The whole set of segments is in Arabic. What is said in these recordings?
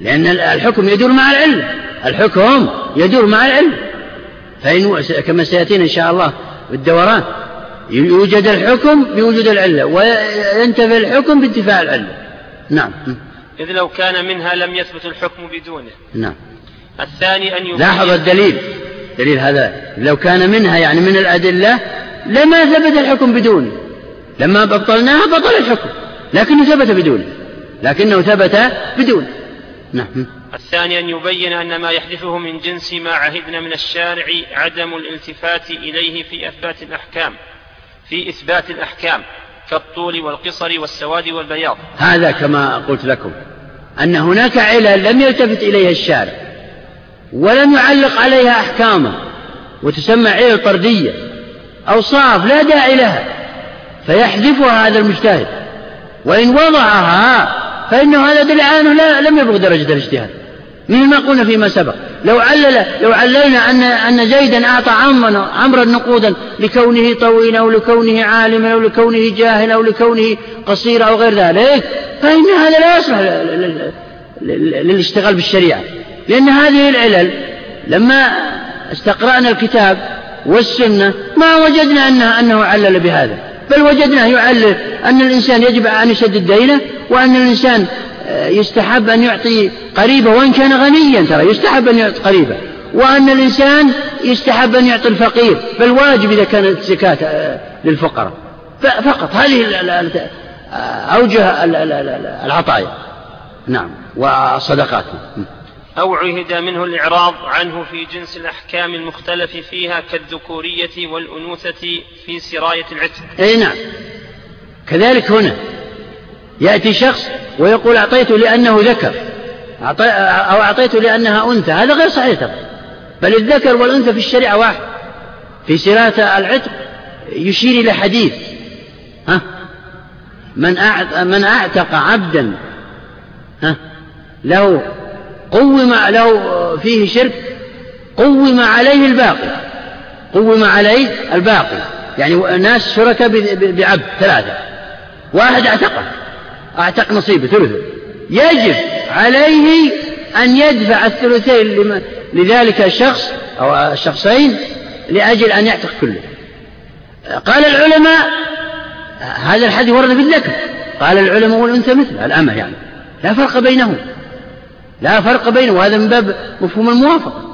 لأن الحكم يدور مع العلة الحكم يدور مع العلة فإن كما سيأتينا إن شاء الله بالدوران يوجد الحكم بوجود العلة وينتفي الحكم بانتفاء العلة. نعم. إذ لو كان منها لم يثبت الحكم بدونه. نعم. الثاني أن يبين لاحظ الدليل. دليل هذا. لو كان منها يعني من الأدلة لما ثبت الحكم بدونه. لما بطلناها بطل الحكم لكنه ثبت بدونه. لكنه ثبت بدونه. نعم. الثاني أن يبين أن ما يحدثه من جنس ما عهدنا من الشارع عدم الالتفات إليه في إثبات الأحكام في إثبات الأحكام كالطول والقصر والسواد والبياض. هذا كما قلت لكم أن هناك علل لم يلتفت إليها الشارع ولم يعلق عليها أحكاما وتسمى علل طردية أوصاف لا داعي لها فيحذفها هذا المجتهد وإن وضعها فإنه هذا دليل لا لم يبلغ درجة الاجتهاد. مثل ما قلنا فيما سبق. لو علل لو عللنا أن أن زيدا أعطى عمرا عمرا نقودا لكونه طويلا أو لكونه عالما أو لكونه جاهلا أو لكونه قصيرا أو غير ذلك فإن هذا لا يصلح للاشتغال بالشريعة. لأن هذه العلل لما استقرأنا الكتاب والسنة ما وجدنا أنه, أنه علل بهذا. بل وجدناه يعلل أن الإنسان يجب أن يسدد دينه وأن الإنسان يستحب أن يعطي قريبه وإن كان غنيا ترى يستحب أن يعطي قريبه. وأن الإنسان يستحب أن يعطي الفقير بل واجب إذا كانت زكاة آه، للفقراء. فقط. هذه أوجه العطايا. نعم. والصدقات أو عهد منه الإعراض عنه في جنس الأحكام المختلف فيها كالذكورية والأنوثة في سراية العتق. أي نعم. كذلك هنا. يأتي شخص ويقول أعطيته لأنه ذكر. أو أعطيته لأنها أنثى. هذا غير صحيح بل الذكر والأنثى في الشريعة واحد. في سيرة العتق يشير إلى حديث. ها؟ من أعتق عبدا ها؟ له قوم له فيه شرك قوم عليه الباقي قوم عليه الباقي. يعني ناس شركاء بعبد ثلاثة واحد اعتقه أعتق نصيبه ثلثه. يجب عليه أن يدفع الثلثين لذلك الشخص أو الشخصين لأجل أن يعتق كله. قال العلماء هذا الحديث ورد في الذكر قال العلماء والأنثى مثل الأمة يعني. لا فرق بينهم. لا فرق بينه وهذا من باب مفهوم الموافقة.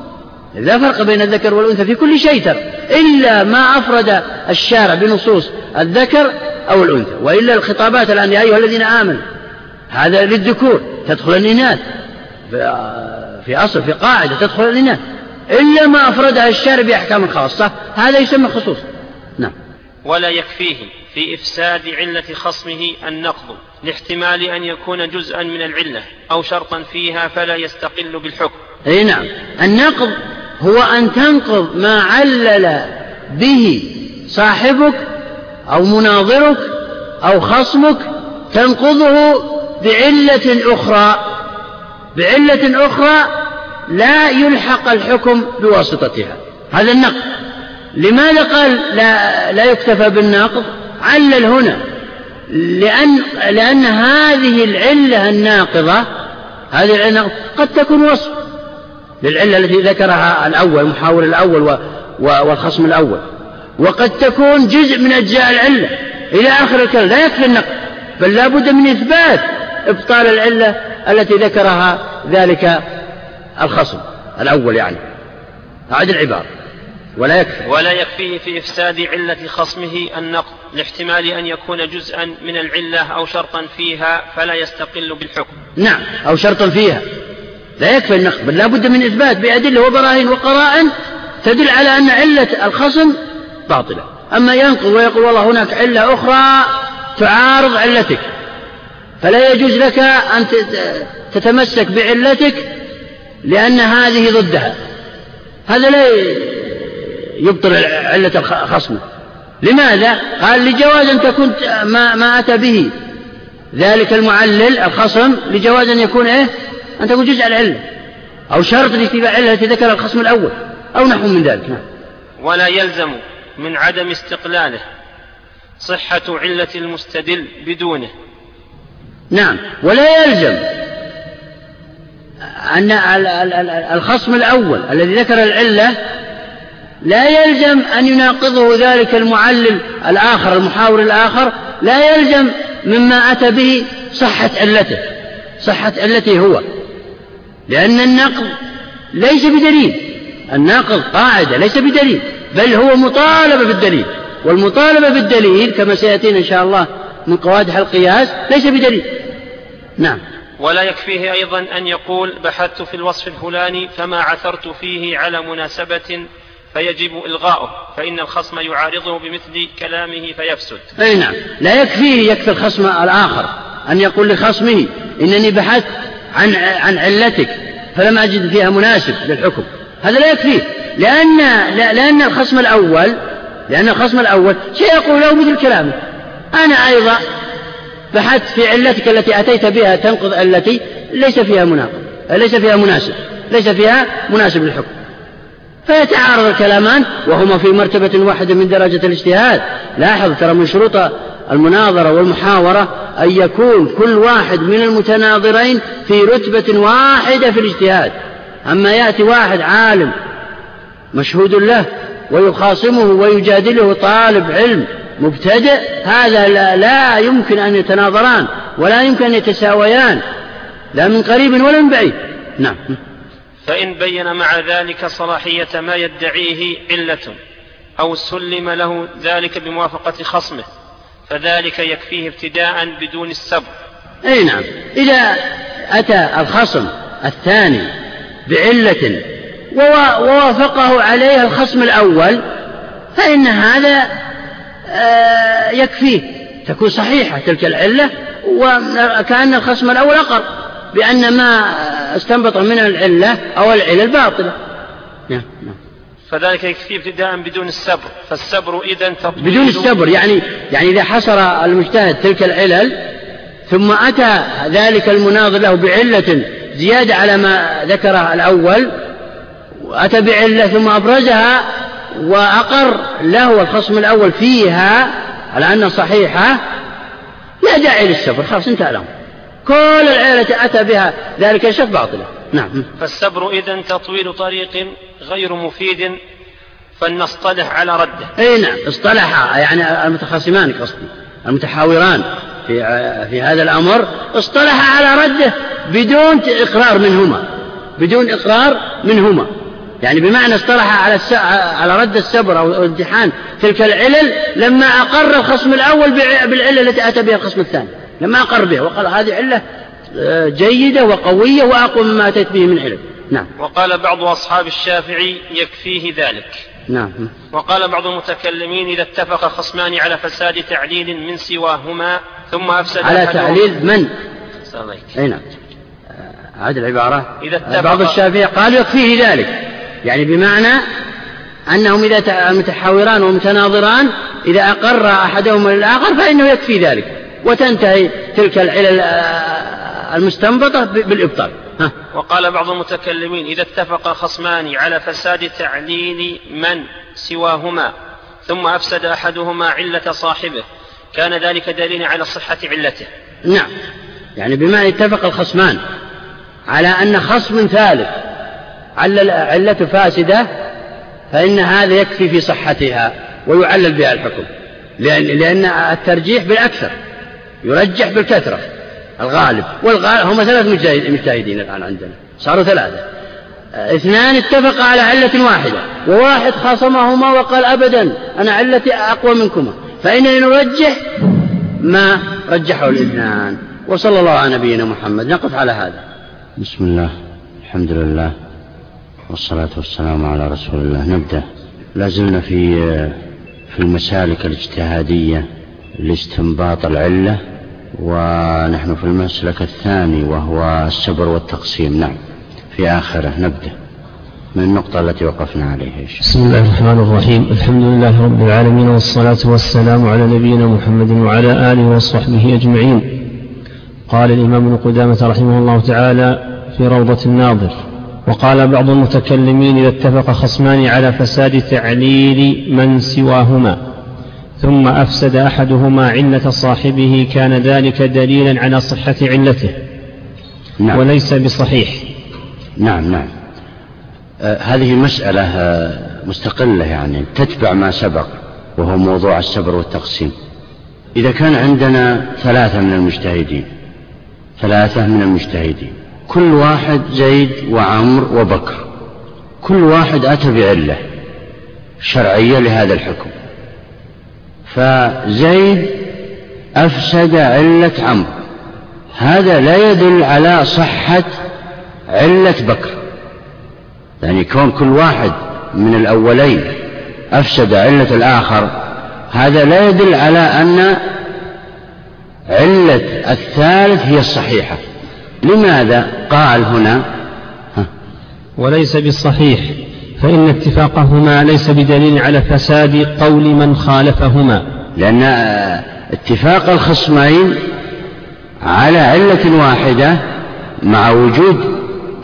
لا فرق بين الذكر والأنثى في كل شيء ترى إلا ما أفرد الشارع بنصوص الذكر أو الأنثى وإلا الخطابات الآن يا أيها الذين آمنوا هذا للذكور تدخل الإناث في أصل في قاعدة تدخل الإناث إلا ما أفردها الشارع بأحكام خاصة هذا يسمى خصوص. نعم. ولا يكفيه في إفساد علة خصمه النقض لاحتمال أن يكون جزءا من العلة أو شرطا فيها فلا يستقل بالحكم. أي نعم. النقض هو أن تنقض ما علل به صاحبك أو مناظرك أو خصمك تنقضه بعلة أخرى. بعلة أخرى لا يلحق الحكم بواسطتها. هذا النقض. لماذا قال لا, لا يكتفى بالناقض علل هنا لأن, لأن هذه العلة الناقضة هذه العلة قد تكون وصف للعلة التي ذكرها الأول المحاور الأول والخصم الأول. وقد تكون جزء من أجزاء العلة إلى آخر الكلام لا يكفي النقل بل لا بد من إثبات إبطال العلة التي ذكرها ذلك الخصم الأول يعني. أعد العبارة. ولا يكفي. ولا يكفيه في إفساد علة خصمه النقض لاحتمال أن يكون جزءا من العلة أو شرطا فيها فلا يستقل بالحكم. نعم أو شرطا فيها. لا يكفي النقض بل لا بد من إثبات بأدلة وبراهين وقرائن تدل على أن علة الخصم باطلة. أما ينقض ويقول والله هناك علة أخرى تعارض علتك فلا يجوز لك أن تتمسك بعلتك لأن هذه ضدها. هذا لا يبطل علة خصمه. لماذا؟ قال لجواز أن تكون ما, ما أتى به. ذلك المعلل الخصم لجواز أن يكون إيه؟ أن تكون جزء العلة. أو شرط لاتباع العلة التي ذكرها الخصم الأول. أو نحو من ذلك. نعم. ولا يلزم من عدم استقلاله صحة علة المستدل بدونه. نعم. ولا يلزم أن الخصم الأول الذي ذكر العلة لا يلزم أن يناقضه ذلك المعلل الآخر المحاور الآخر. لا يلزم مما أتى به صحة علته. صحة علته هو. لأن النقض ليس بدليل. الناقض قاعدة ليس بدليل بل هو مطالبة بالدليل. والمطالبة بالدليل كما سيأتينا إن شاء الله من قوادح القياس ليس بدليل. نعم. ولا يكفيه أيضا أن يقول بحثت في الوصف الفلاني فما عثرت فيه على مناسبة فيجب إلغاؤه فإن الخصم يعارضه بمثل كلامه فيفسد. أي نعم. لا يكفيه يكفي الخصم الآخر أن يقول لخصمه إنني بحثت عن عن علتك فلم أجد فيها مناسب للحكم. هذا لا يكفيه. لأن لأن الخصم الأول لأن الخصم الأول سيقول له مثل كلامه أنا أيضا بحثت في علتك التي أتيت بها تنقض التي ليس فيها مناقض ليس فيها مناسب ليس فيها مناسب للحكم. فيتعارض الكلامان وهما في مرتبة واحدة من درجة الاجتهاد. لاحظ ترى من شروط المناظرة والمحاورة أن يكون كل واحد من المتناظرين في رتبة واحدة في الاجتهاد. أما يأتي واحد عالم مشهود له ويخاصمه ويجادله طالب علم مبتدئ هذا لا, لا يمكن أن يتناظران ولا يمكن أن يتساويان لا من قريب ولا من بعيد. نعم. فإن بين مع ذلك صلاحية ما يدعيه علة أو سلم له ذلك بموافقة خصمه فذلك يكفيه ابتداء بدون السبب. أي نعم. إذا أتى الخصم الثاني بعلة ووافقه عليها الخصم الأول فإن هذا آه، يكفيه تكون صحيحة تلك العلة وكأن الخصم الأول أقر. بأن ما استنبط من العلة أو العلة الباطلة. نعم نعم. فذلك يكفي ابتداء بدون السبر. فالسبر إذا تطبيل بدون السبر يعني يعني إذا حصر المجتهد تلك العلل ثم أتى ذلك المناظر له بعلة زيادة على ما ذكره الأول وأتى بعلة ثم أبرزها وأقر له الخصم الأول فيها على أنها صحيحة لا داعي للسبر خلاص انتهى الأمر. كل العلة أتى بها ذلك الشك باطلة نعم. فالسبر إذا تطويل طريق غير مفيد فلنصطلح على رده. إي نعم اصطلح يعني المتخاصمان قصدي المتحاوران في في هذا الأمر اصطلح على رده بدون إقرار منهما بدون إقرار منهما. يعني بمعنى اصطلح على على رد السبر أو امتحان تلك العلل لما أقر الخصم الأول بالعله التي أتى بها الخصم الثاني. لما اقر بها وقال هذه علة آه، جيدة وقوية واقوى مما أتيت به من علم. نعم. وقال بعض أصحاب الشافعي يكفيه ذلك. نعم. وقال بعض المتكلمين إذا اتفق خصمان على فساد تعليل من سواهما ثم أفسد على تعليل من؟ أي نعم. آه، هذه العبارة. إذا اتفق بعض الشافعية قالوا يكفيه ذلك. يعني بمعنى أنهم إذا متحاوران ومتناظران إذا أقر أحدهما للآخر فإنه يكفي ذلك. وتنتهي تلك العلل آه، المستنبطة بالإبطال. ها. وقال بعض المتكلمين إذا اتفق خصمان على فساد تعليل من سواهما ثم أفسد أحدهما علة صاحبه كان ذلك دليلا على صحة علته. نعم. يعني بما اتفق الخصمان على أن خصم ثالث علة فاسدة فإن هذا يكفي في صحتها ويعلل بها الحكم لأن, لأن الترجيح بالأكثر. يرجح بالكثرة. الغالب. والغالب هم ثلاث مجتهدين الآن عندنا. صاروا ثلاثة. اثنان اتفقا على علة واحدة. وواحد خاصمهما وقال أبدا أنا علتي أقوى منكما. فإننا نرجح ما رجحه الاثنان وصلى الله على نبينا محمد. نقف على هذا. بسم الله. الحمد لله. والصلاة والسلام على رسول الله. نبدأ. لازلنا في في المسالك الاجتهادية لاستنباط العلة. ونحن في المسلك الثاني وهو السبر والتقسيم. نعم. في آخره نبدأ من النقطة التي وقفنا عليها. بسم الله الرحمن الرحيم. الحمد لله رب العالمين والصلاة والسلام على نبينا محمد وعلى آله وصحبه أجمعين. قال الإمام ابن قدامة رحمه الله تعالى في روضة الناظر وقال بعض المتكلمين إذا اتفق خصمان على فساد تعليل من سواهما. ثم أفسد أحدهما علة صاحبه كان ذلك دليلا على صحة علته. نعم. وليس بصحيح. نعم نعم. آه هذه مسألة آه مستقلة يعني تتبع ما سبق وهو موضوع السبر والتقسيم. إذا كان عندنا ثلاثة من المجتهدين ثلاثة من المجتهدين كل واحد زيد وعمر وبكر كل واحد أتى بعلة شرعية لهذا الحكم. فزيد أفسد علة عمرو. هذا لا يدل على صحة علة بكر. يعني كون كل واحد من الأولين أفسد علة الآخر هذا لا يدل على أن علة الثالث هي الصحيحة. لماذا؟ قال هنا وليس بالصحيح. فإن اتفاقهما ليس بدليل على فساد قول من خالفهما. لأن اتفاق الخصمين على علة واحدة مع وجود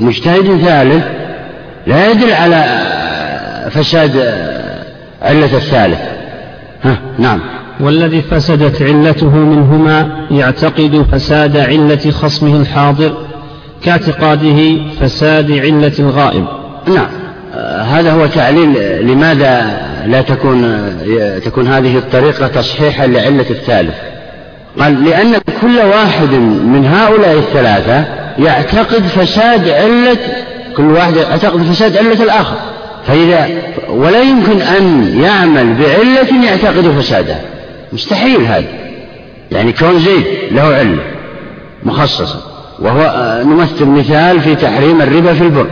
مجتهد ثالث لا يدل على فساد علة الثالث. ها نعم. والذي فسدت علته منهما يعتقد فساد علة خصمه الحاضر كاعتقاده فساد علة الغائب. نعم. هذا هو تعليل لماذا لا تكون تكون هذه الطريقة تصحيحا لعلة الثالث. قال لأن كل واحد من هؤلاء الثلاثة يعتقد فساد علة كل واحد يعتقد فساد علة الآخر. فإذا ولا يمكن أن يعمل بعلة يعتقد فسادها مستحيل هذا. يعني كون زيد له علة مخصصة وهو نمثل مثال في تحريم الربا في البر.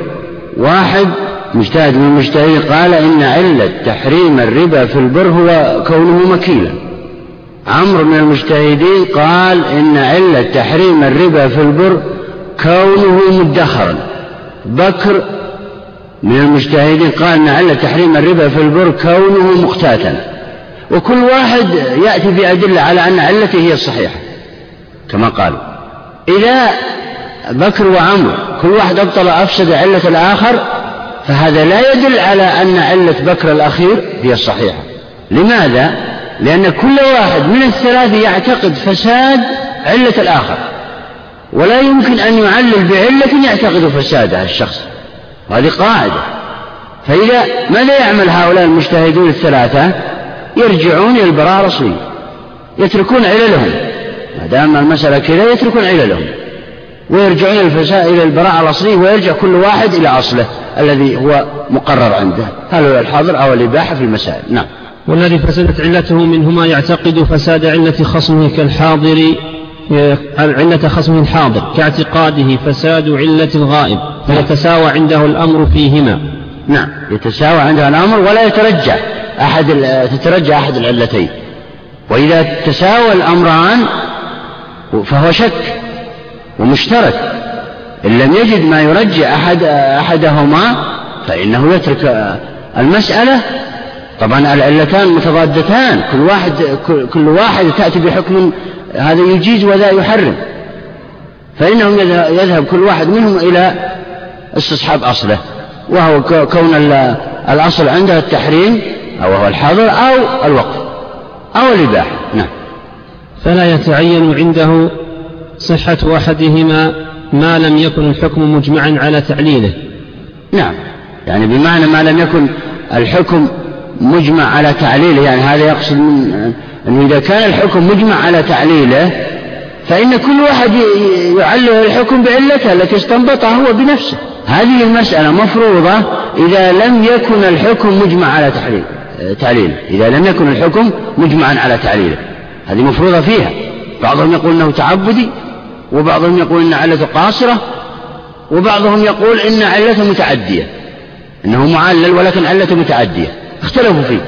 واحد مجتهد من المجتهدين قال إن علة تحريم الربا في البر هو كونه مكيلا. عمرو من المجتهدين قال إن علة تحريم الربا في البر كونه مدخرا. بكر من المجتهدين قال إن علة تحريم الربا في البر كونه مقتاتا وكل واحد يأتي بأدلة على أن علته هي الصحيحة كما قالوا إذا بكر وعمر كل واحد أبطل أفسد علة الآخر فهذا لا يدل على أن علة بكر الأخير هي الصحيحة لماذا؟ لأن كل واحد من الثلاثة يعتقد فساد علة الآخر ولا يمكن أن يعلل بعلة يعتقد فسادها الشخص. هذه قاعدة. فإذا ماذا يعمل هؤلاء المجتهدون الثلاثة؟ يرجعون إلى البراءة الأصلية يتركون عللهم. ما دام المسألة كذا يتركون عللهم. ويرجعون الفساد إلى البراءة الأصلية ويرجع كل واحد إلى أصله الذي هو مقرر عنده. هل هو الحاضر أو الإباحة في المسائل. نعم. والذي فسدت علته منهما يعتقد فساد علة خصمه كالحاضر علة خصمه الحاضر كاعتقاده فساد علة الغائب فيتساوى عنده الأمر فيهما. نعم. يتساوى عنده الأمر ولا يترجع أحد تترجع أحد العلتين. وإذا تساوى الأمران فهو شك. ومشترك. إن لم يجد ما يرجع أحد أحدهما فإنه يترك المسألة. طبعا العلتان متضادتان. كل واحد كل واحد تأتي بحكم هذا يجيز وذا يحرم. فإنهم يذهب كل واحد منهم إلى استصحاب أصله. وهو كون الأصل عنده التحريم أو هو الحظر أو الوقف أو الإباحة. نعم. فلا يتعين عنده صحة أحدهما ما لم يكن الحكم مجمعا على تعليله. نعم. يعني بمعنى ما لم يكن الحكم مجمع على تعليله يعني هذا يقصد من أنه إذا كان الحكم مجمع على تعليله فإن كل واحد يعلل الحكم بعلته التي استنبطها هو بنفسه. هذه المسألة مفروضة إذا لم يكن الحكم مجمع على تعليله. إذا لم يكن الحكم مجمعا على تعليله. هذه مفروضة فيها. بعضهم يقول أنه تعبدي وبعضهم يقول إن علته قاصرة وبعضهم يقول إن علته متعدية. إنه معلل ولكن علته متعدية. اختلفوا فيه.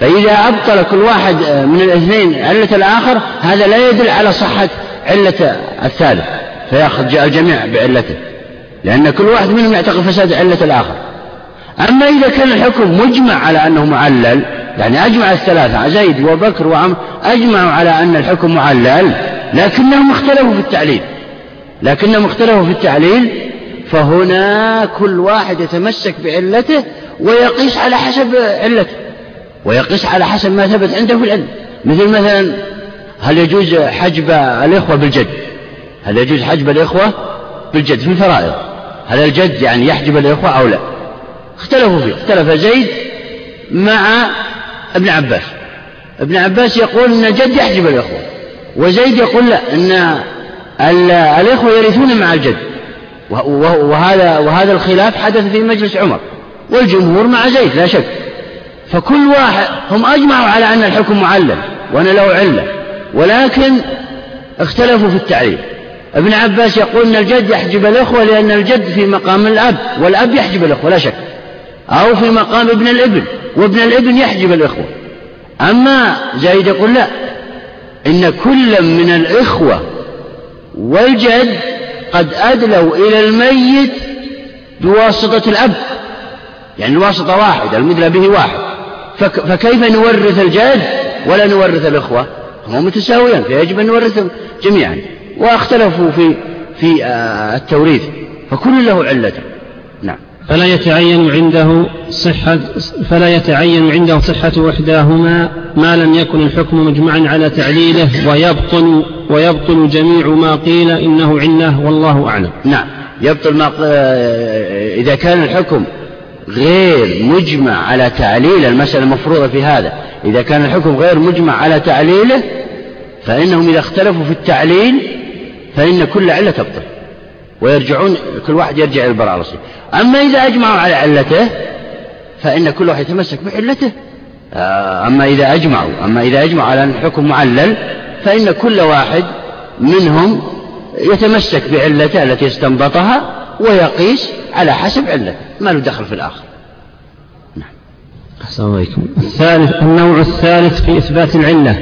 فإذا أبطل كل واحد من الاثنين علة الآخر هذا لا يدل على صحة علة الثالث. فيأخذ الجميع بعلته. لأن كل واحد منهم يعتقد فساد علة الآخر. أما إذا كان الحكم مجمع على أنه معلل يعني أجمع الثلاثة زيد وبكر وعمر أجمعوا على أن الحكم معلل لكنهم اختلفوا في التعليل. لكنهم اختلفوا في التعليل فهنا كل واحد يتمسك بعلته ويقيس على حسب علته ويقيس على حسب ما ثبت عنده في العلم. مثل مثلا هل يجوز حجب الإخوة بالجد؟ هل يجوز حجب الإخوة بالجد في الفرائض؟ هذا الجد يعني يحجب الإخوة أو لا؟ اختلفوا فيه. اختلف زيد مع ابن عباس. ابن عباس يقول أن الجد يحجب الإخوة وزيد يقول لا أن الإخوة يرثون مع الجد. وهذا وهذا الخلاف حدث في مجلس عمر والجمهور مع زيد لا شك. فكل واحد هم أجمعوا على أن الحكم معلل وأن له علة ولكن اختلفوا في التعليل ابن عباس يقول أن الجد يحجب الإخوة لأن الجد في مقام الأب والأب يحجب الإخوة لا شك. أو في مقام ابن الإبن وابن الإبن يحجب الإخوة. أما زايد يقول لا إن كل من الإخوة والجد قد أدلوا إلى الميت بواسطة الأب يعني الواسطة واحدة المدلى به واحد. فكيف نورث الجد ولا نورث الإخوة؟ هم متساويان فيجب أن نورثهم جميعا. واختلفوا في في آه، التوريث فكل له علته. فلا يتعين عنده صحة فلا يتعين عنده صحة إحداهما ما لم يكن الحكم مجمعا على تعليله ويبطل ويبطل جميع ما قيل إنه عنه والله أعلم. نعم. يبطل ما إذا كان الحكم غير مجمع على تعليل المسألة المفروضة في هذا. إذا كان الحكم غير مجمع على تعليله فإنهم إذا اختلفوا في التعليل فإن كل علة تبطل. ويرجعون كل واحد يرجع إلى البراءة الأصلية أما إذا أجمعوا على علته فإن كل واحد يتمسك بعلته آه، أما إذا أجمعوا أما إذا أجمعوا على أن الحكم معلل فإن كل واحد منهم يتمسك بعلته التي استنبطها ويقيس على حسب علته. ما له دخل في الآخر. نعم. عليكم. الثالث النوع الثالث في إثبات العلة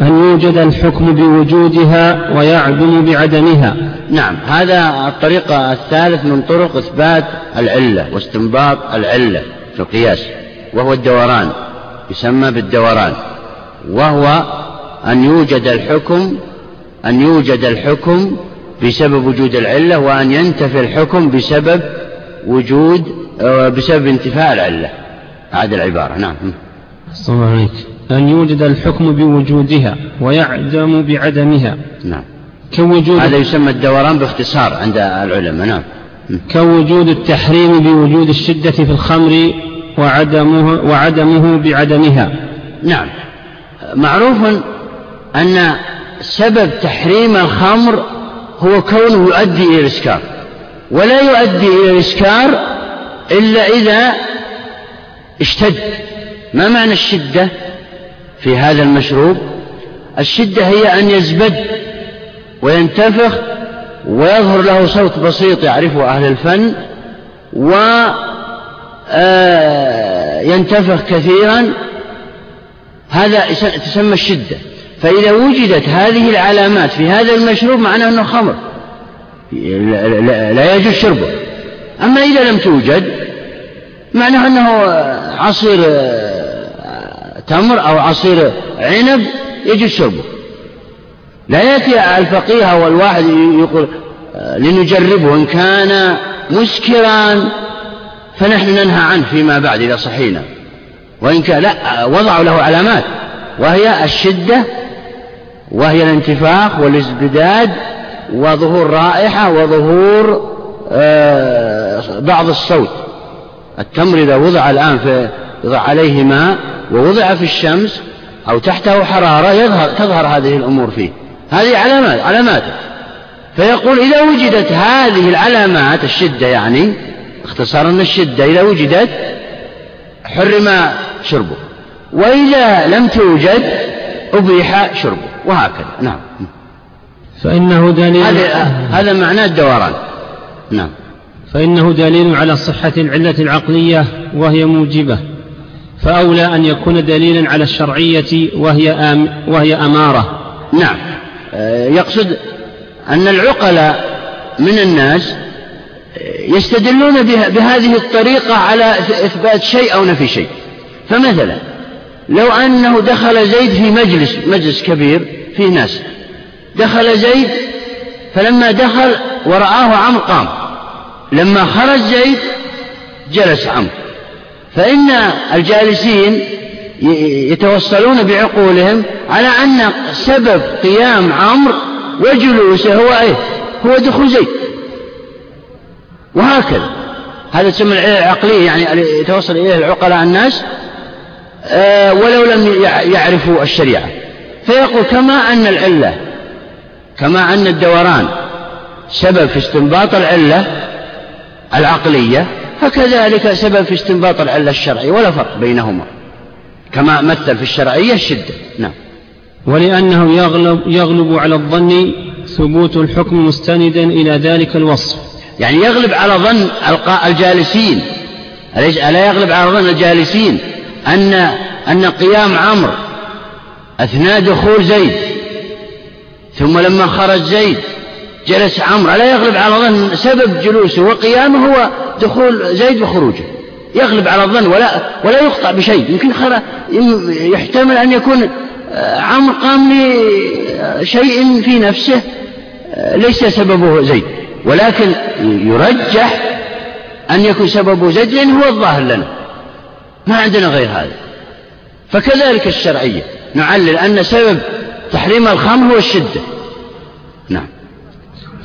أن يوجد الحكم بوجودها ويعدم بعدمها. نعم هذا الطريقة الثالث من طرق إثبات العلة واستنباط العلة في القياس وهو الدوران يسمى بالدوران وهو أن يوجد الحكم أن يوجد الحكم بسبب وجود العلة وأن ينتفي الحكم بسبب وجود آه، بسبب انتفاء العلة. هذه العبارة نعم. السلام عليك أن يوجد الحكم بوجودها ويعدم بعدمها. نعم. كوجود هذا يسمى الدوران باختصار عند العلماء نعم. كوجود التحريم بوجود الشدة في الخمر وعدمه, وعدمه بعدمها. نعم. معروف أن سبب تحريم الخمر هو كونه يؤدي إلى الإسكار ولا يؤدي إلى الإسكار إلا إذا اشتد. ما معنى الشدة في هذا المشروب؟ الشدة هي أن يزبد. وينتفخ ويظهر له صوت بسيط يعرفه أهل الفن وينتفخ آه، كثيرا. هذا تسمى الشدة. فإذا وجدت هذه العلامات في هذا المشروب معناه أنه خمر. لا يجوز شربه. أما إذا لم توجد معناه أنه عصير تمر أو عصير عنب يجوز شربه. لا يأتي الفقيه والواحد يقول لنجربه إن كان مسكرا فنحن ننهى عنه فيما بعد إذا صحينا. وإن كان لا وضعوا له علامات وهي الشدة وهي الانتفاخ والازدداد وظهور رائحة وظهور آه، بعض الصوت. التمر إذا وضع الآن في يضع عليه ماء ووضع في الشمس أو تحته حرارة يظهر تظهر هذه الأمور فيه. هذه علامات علامات. فيقول إذا وجدت هذه العلامات الشدة يعني اختصارا الشدة إذا وجدت حرم شربه. وإذا لم توجد أبيح شربه. وهكذا. نعم. فإنه دليل هذا هذا معناه الدوران. نعم. فإنه دليل على صحة العلة العقلية وهي موجبة. فأولى أن يكون دليلا على الشرعية وهي آم وهي أمارة. نعم. يقصد أن العقلاء من الناس يستدلون بهذه الطريقة على إثبات شيء أو نفي شيء. فمثلا لو أنه دخل زيد في مجلس مجلس كبير فيه ناس دخل زيد فلما دخل ورآه عمرو قام لما خرج زيد جلس عمرو فإن الجالسين يتوصلون بعقولهم على أن سبب قيام عمرو وجلوسه هو إيه؟ هو دخول زيد وهكذا. هذا تسمى العقلية يعني يتوصل إليه العقلاء الناس آه، ولو لم يعرفوا الشريعة. فيقول كما أن العلة كما أن الدوران سبب في استنباط العلة العقلية فكذلك سبب في استنباط العلة الشرعية ولا فرق بينهما. كما مثل في الشرعية الشدة. نعم. ولأنه يغلب, يغلب على الظن ثبوت الحكم مستندا إلى ذلك الوصف. يعني يغلب على ظن الجالسين. ألا يغلب على ظن الجالسين؟ أن أن قيام عمرو أثناء دخول زيد ثم لما خرج زيد جلس عمرو ألا يغلب على ظن سبب جلوسه وقيامه هو دخول زيد وخروجه. يغلب على الظن ولا ولا يقطع بشيء. يمكن يحتمل أن يكون آه، عمرو قام لشيء في نفسه آه، ليس سببه زيد. ولكن يرجح أن يكون سببه زيد لأنه هو الظاهر لنا. ما عندنا غير هذا. فكذلك الشرعية. نعلل أن سبب تحريم الخمر هو الشدة. نعم.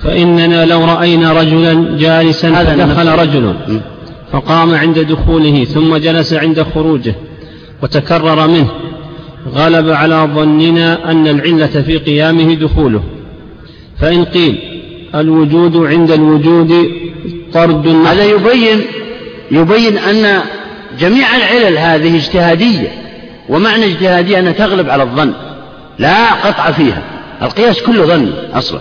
فإننا لو رأينا رجلا جالسا فدخل رجل. فقام عند دخوله ثم جلس عند خروجه وتكرر منه غلب على ظننا أن العلة في قيامه دخوله. فإن قيل الوجود عند الوجود طرد هذا يبين يبين أن جميع العلل هذه اجتهادية ومعنى اجتهادية أنها تغلب على الظن لا قطع فيها. القياس كله ظن أصلا.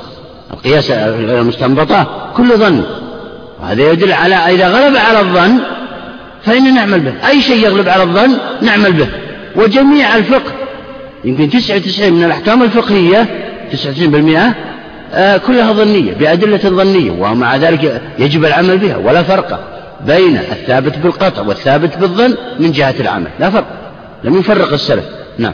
القياس المستنبطة كله ظن. وهذا يدل على إذا غلب على الظن فإن نعمل به. أي شيء يغلب على الظن نعمل به. وجميع الفقه يمكن تسعة وتسعين من الأحكام الفقهية تسعة وتسعين بالمئة آه كلها ظنية بأدلة ظنية ومع ذلك يجب العمل بها ولا فرق بين الثابت بالقطع والثابت بالظن من جهة العمل. لا فرق. لم يفرق السلف. نعم.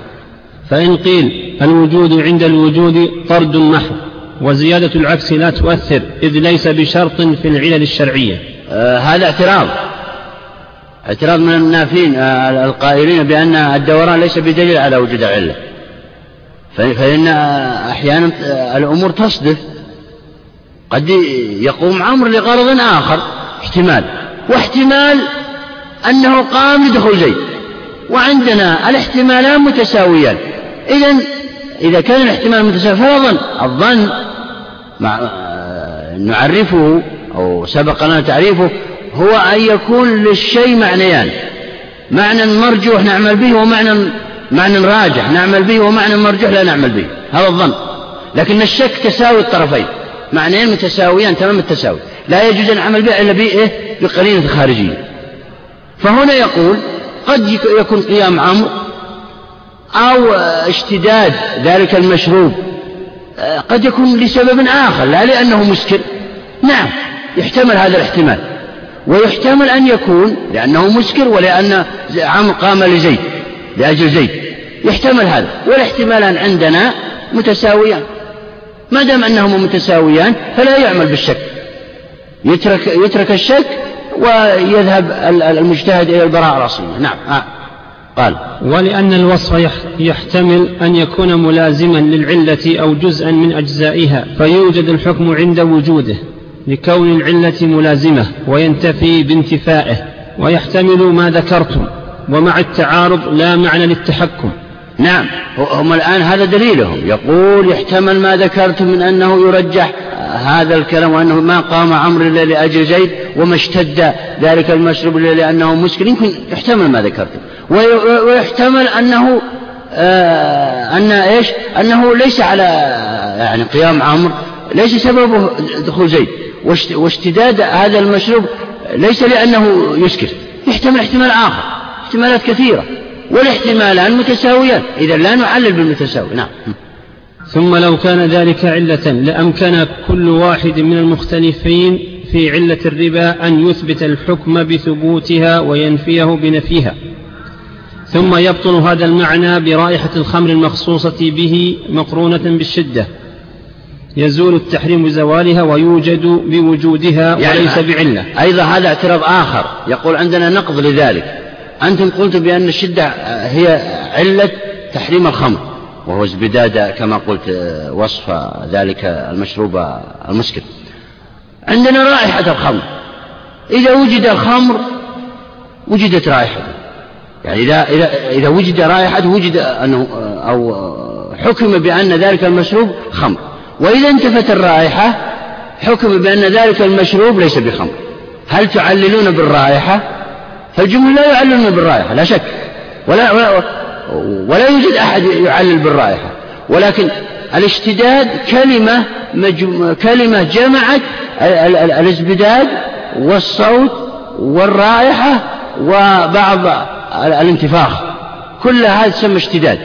فإن قيل الوجود عند الوجود طرد محض وزيادة العكس لا تؤثر إذ ليس بشرط في العلل الشرعية. آه هذا اعتراض. اعتراض من النافين آه القائلين بأن الدوران ليس بدليل على وجود العلة فإن أحيانا الأمور تصدف. قد يقوم عمر لغرض آخر احتمال. واحتمال أنه قام لدخول زيد. وعندنا الاحتمالان متساويان. إذا إذا كان الاحتمال متساوي فلا ظن. الظن مع نعرفه أو سبق لنا تعريفه هو أن يكون للشيء معنيان. معنى مرجوح نعمل به ومعنى معنى راجح نعمل به ومعنى مرجوح لا نعمل به. هذا الظن. لكن الشك تساوي الطرفين. معنيين متساويان تمام التساوي. لا يجوز أن نعمل به إلا بإيه؟ بقرينة خارجية. فهنا يقول قد يكون قيام عمرو أو اشتداد ذلك المشروب. قد يكون لسبب آخر لا لأنه مسكر نعم يحتمل هذا الاحتمال. ويحتمل أن يكون لأنه مسكر ولأن عمرو قام لزيد لأجل زيد. يحتمل هذا والاحتمالان عندنا متساويان. ما دام أنهما متساويان فلا يعمل بالشك. يترك, يترك الشك ويذهب المجتهد إلى البراءة الأصلية. نعم آه. قال ولأن الوصف يحتمل أن يكون ملازما للعلة أو جزءا من أجزائها فيوجد الحكم عند وجوده لكون العلة ملازمة وينتفي بانتفائه ويحتمل ما ذكرتم ومع التعارض لا معنى للتحكم. نعم هم الآن هذا دليلهم. يقول يحتمل ما ذكرتم من أنه يرجح هذا الكلام وأنه ما قام عمرو إلا لأجل زيد وما اشتد ذلك المشرب إلا لأنه مسكر يمكن يحتمل ما ذكرتم ويحتمل أنه آه أن إيش؟ أنه ليس على يعني قيام عمرو ليس سببه دخول زيد واشتداد هذا المشروب ليس لأنه يسكر. يحتمل احتمال آخر احتمالات كثيرة. والاحتمالان متساويان. إذا لا نعلل بالمتساوي. نعم. ثم لو كان ذلك علة لأمكن كل واحد من المختلفين في علة الربا أن يثبت الحكم بثبوتها وينفيه بنفيها. ثم يبطل هذا المعنى برائحة الخمر المخصوصة به مقرونة بالشدة. يزول التحريم بزوالها ويوجد بوجودها يعني وليس بعلة. أيضا هذا اعتراض آخر. يقول عندنا نقض لذلك. أنتم قلتم بأن الشدة هي علة تحريم الخمر. وهو ازبداد كما قلت وصف ذلك المشروب المسكر. عندنا رائحة الخمر. إذا وجد الخمر وجدت رائحته. يعني إذا إذا إذا وجد رائحته وجد أنه أو حكم بأن ذلك المشروب خمر. وإذا انتفت الرائحة حكم بأن ذلك المشروب ليس بخمر. هل تعللون بالرائحة؟ فالجمهور لا يعللون بالرائحة لا شك. ولا, ولا, ولا يوجد أحد يعلل بالرائحة. ولكن الاشتداد كلمة مجم... كلمة جمعت الازبداد والصوت والرائحة وبعض الانتفاخ. كل هذا تسمى اشتداد.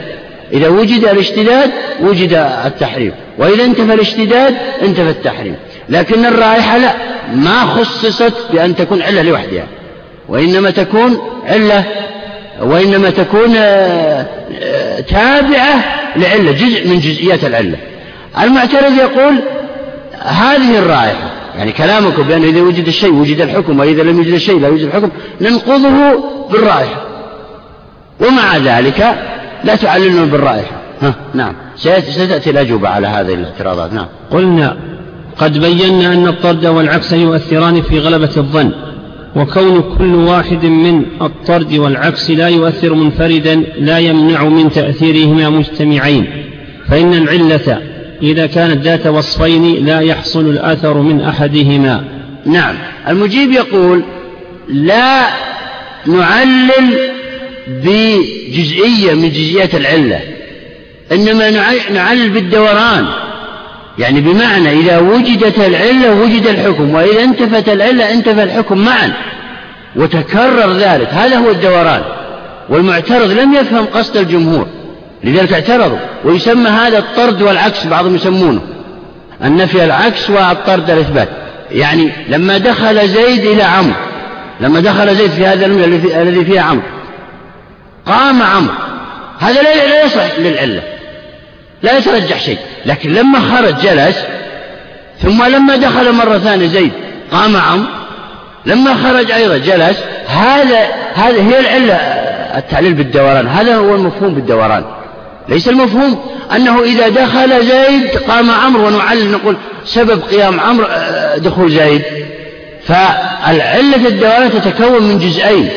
إذا وجد الاشتداد وجد التحريم. وإذا انتفى الاشتداد انتفى التحريم. لكن الرائحة لا. ما خصصت بأن تكون علة لوحدها. وإنما تكون علة وإنما تكون آه، تابعة لعلة جزء من جزئيات العلة. المعترض يقول هذه الرائحة يعني كلامكم بأن إذا وجد الشيء وجد الحكم وإذا لم يوجد الشيء لا يوجد الحكم ننقضه بالرائحة. ومع ذلك لا تعللون بالرائحة. ها نعم. ستأتي الأجوبة على هذه الاعتراضات نعم. قلنا قد بينا أن الطرد والعكس يؤثران في غلبة الظن. وكون كل واحد من الطرد والعكس لا يؤثر منفردا لا يمنع من تأثيرهما مجتمعين. فإن العلة إذا كانت ذات وصفين لا يحصل الأثر من أحدهما. نعم. المجيب يقول لا نعلل بجزئية من جزئيات العلة إنما نعلل بالدوران. يعني بمعنى إذا وجدت العلة وجد الحكم وإذا انتفت العلة انتفى الحكم معا وتكرر ذلك هذا هو الدوران. والمعترض لم يفهم قصد الجمهور لذلك اعترضوا ويسمى هذا الطرد والعكس بعضهم يسمونه. النفي العكس والطرد الإثبات يعني لما دخل زيد إلى عمرو لما دخل زيد في هذا الذي فيه عمرو قام عمرو. هذا لا يصلح للعلة. لا يترجح شيء. لكن لما خرج جلس ثم لما دخل مرة ثانية زيد قام عمرو لما خرج أيضا جلس هذا هذه هي العلة التعليل بالدوران. هذا هو المفهوم بالدوران. ليس المفهوم أنه إذا دخل زيد قام عمرو ونعلل نقول سبب قيام عمرو آه، دخول زيد. فالعلة الدوران تتكون من جزئين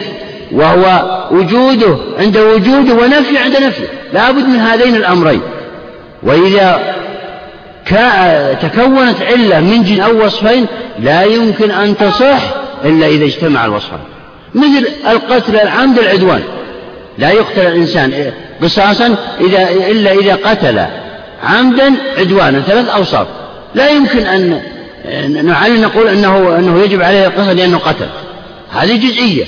وهو وجوده عند وجوده ونفي عند نفيه لا بد من هذين الأمرين. وإذا تكونت علة من جن أو وصفين لا يمكن أن تصح إلا إذا اجتمع الوصفان مثل القتل العمد العدوان. لا يقتل الإنسان قصاصا إذا إلا إذا قتل عمدا عدوانا ثلاث أوصاف. لا يمكن أن نعلن نقول أنه أنه يجب عليه القصاص لأنه قتل. هذه جزئية.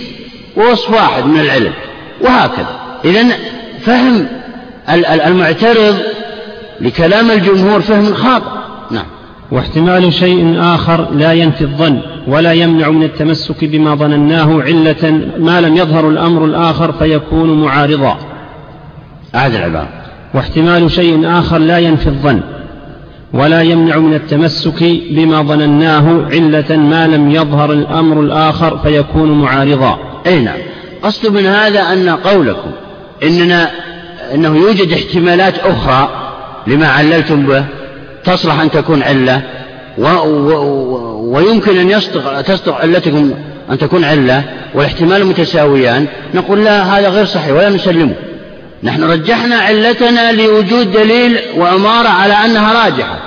ووصف واحد من العلم. وهكذا. إذا فهم المعترض لكلام الجمهور فهم خاطئ نعم. واحتمال شيء آخر لا ينفي الظن ولا يمنع من التمسك بما ظنناه علة ما لم يظهر الأمر الآخر فيكون معارضا. أعد العبارة. واحتمال شيء آخر لا ينفي الظن ولا يمنع من التمسك بما ظنناه علة ما لم يظهر الأمر الآخر فيكون معارضا. أي نعم. قصد من هذا أن قولكم إننا أنه يوجد احتمالات أخرى لما عللتم به تصلح أن تكون علة و و ويمكن أن يصدق تصدق علتكم أن تكون علة والاحتمال متساويان نقول لا هذا غير صحيح ولا نسلمه. نحن رجحنا علتنا لوجود دليل وأمارة على أنها راجحة.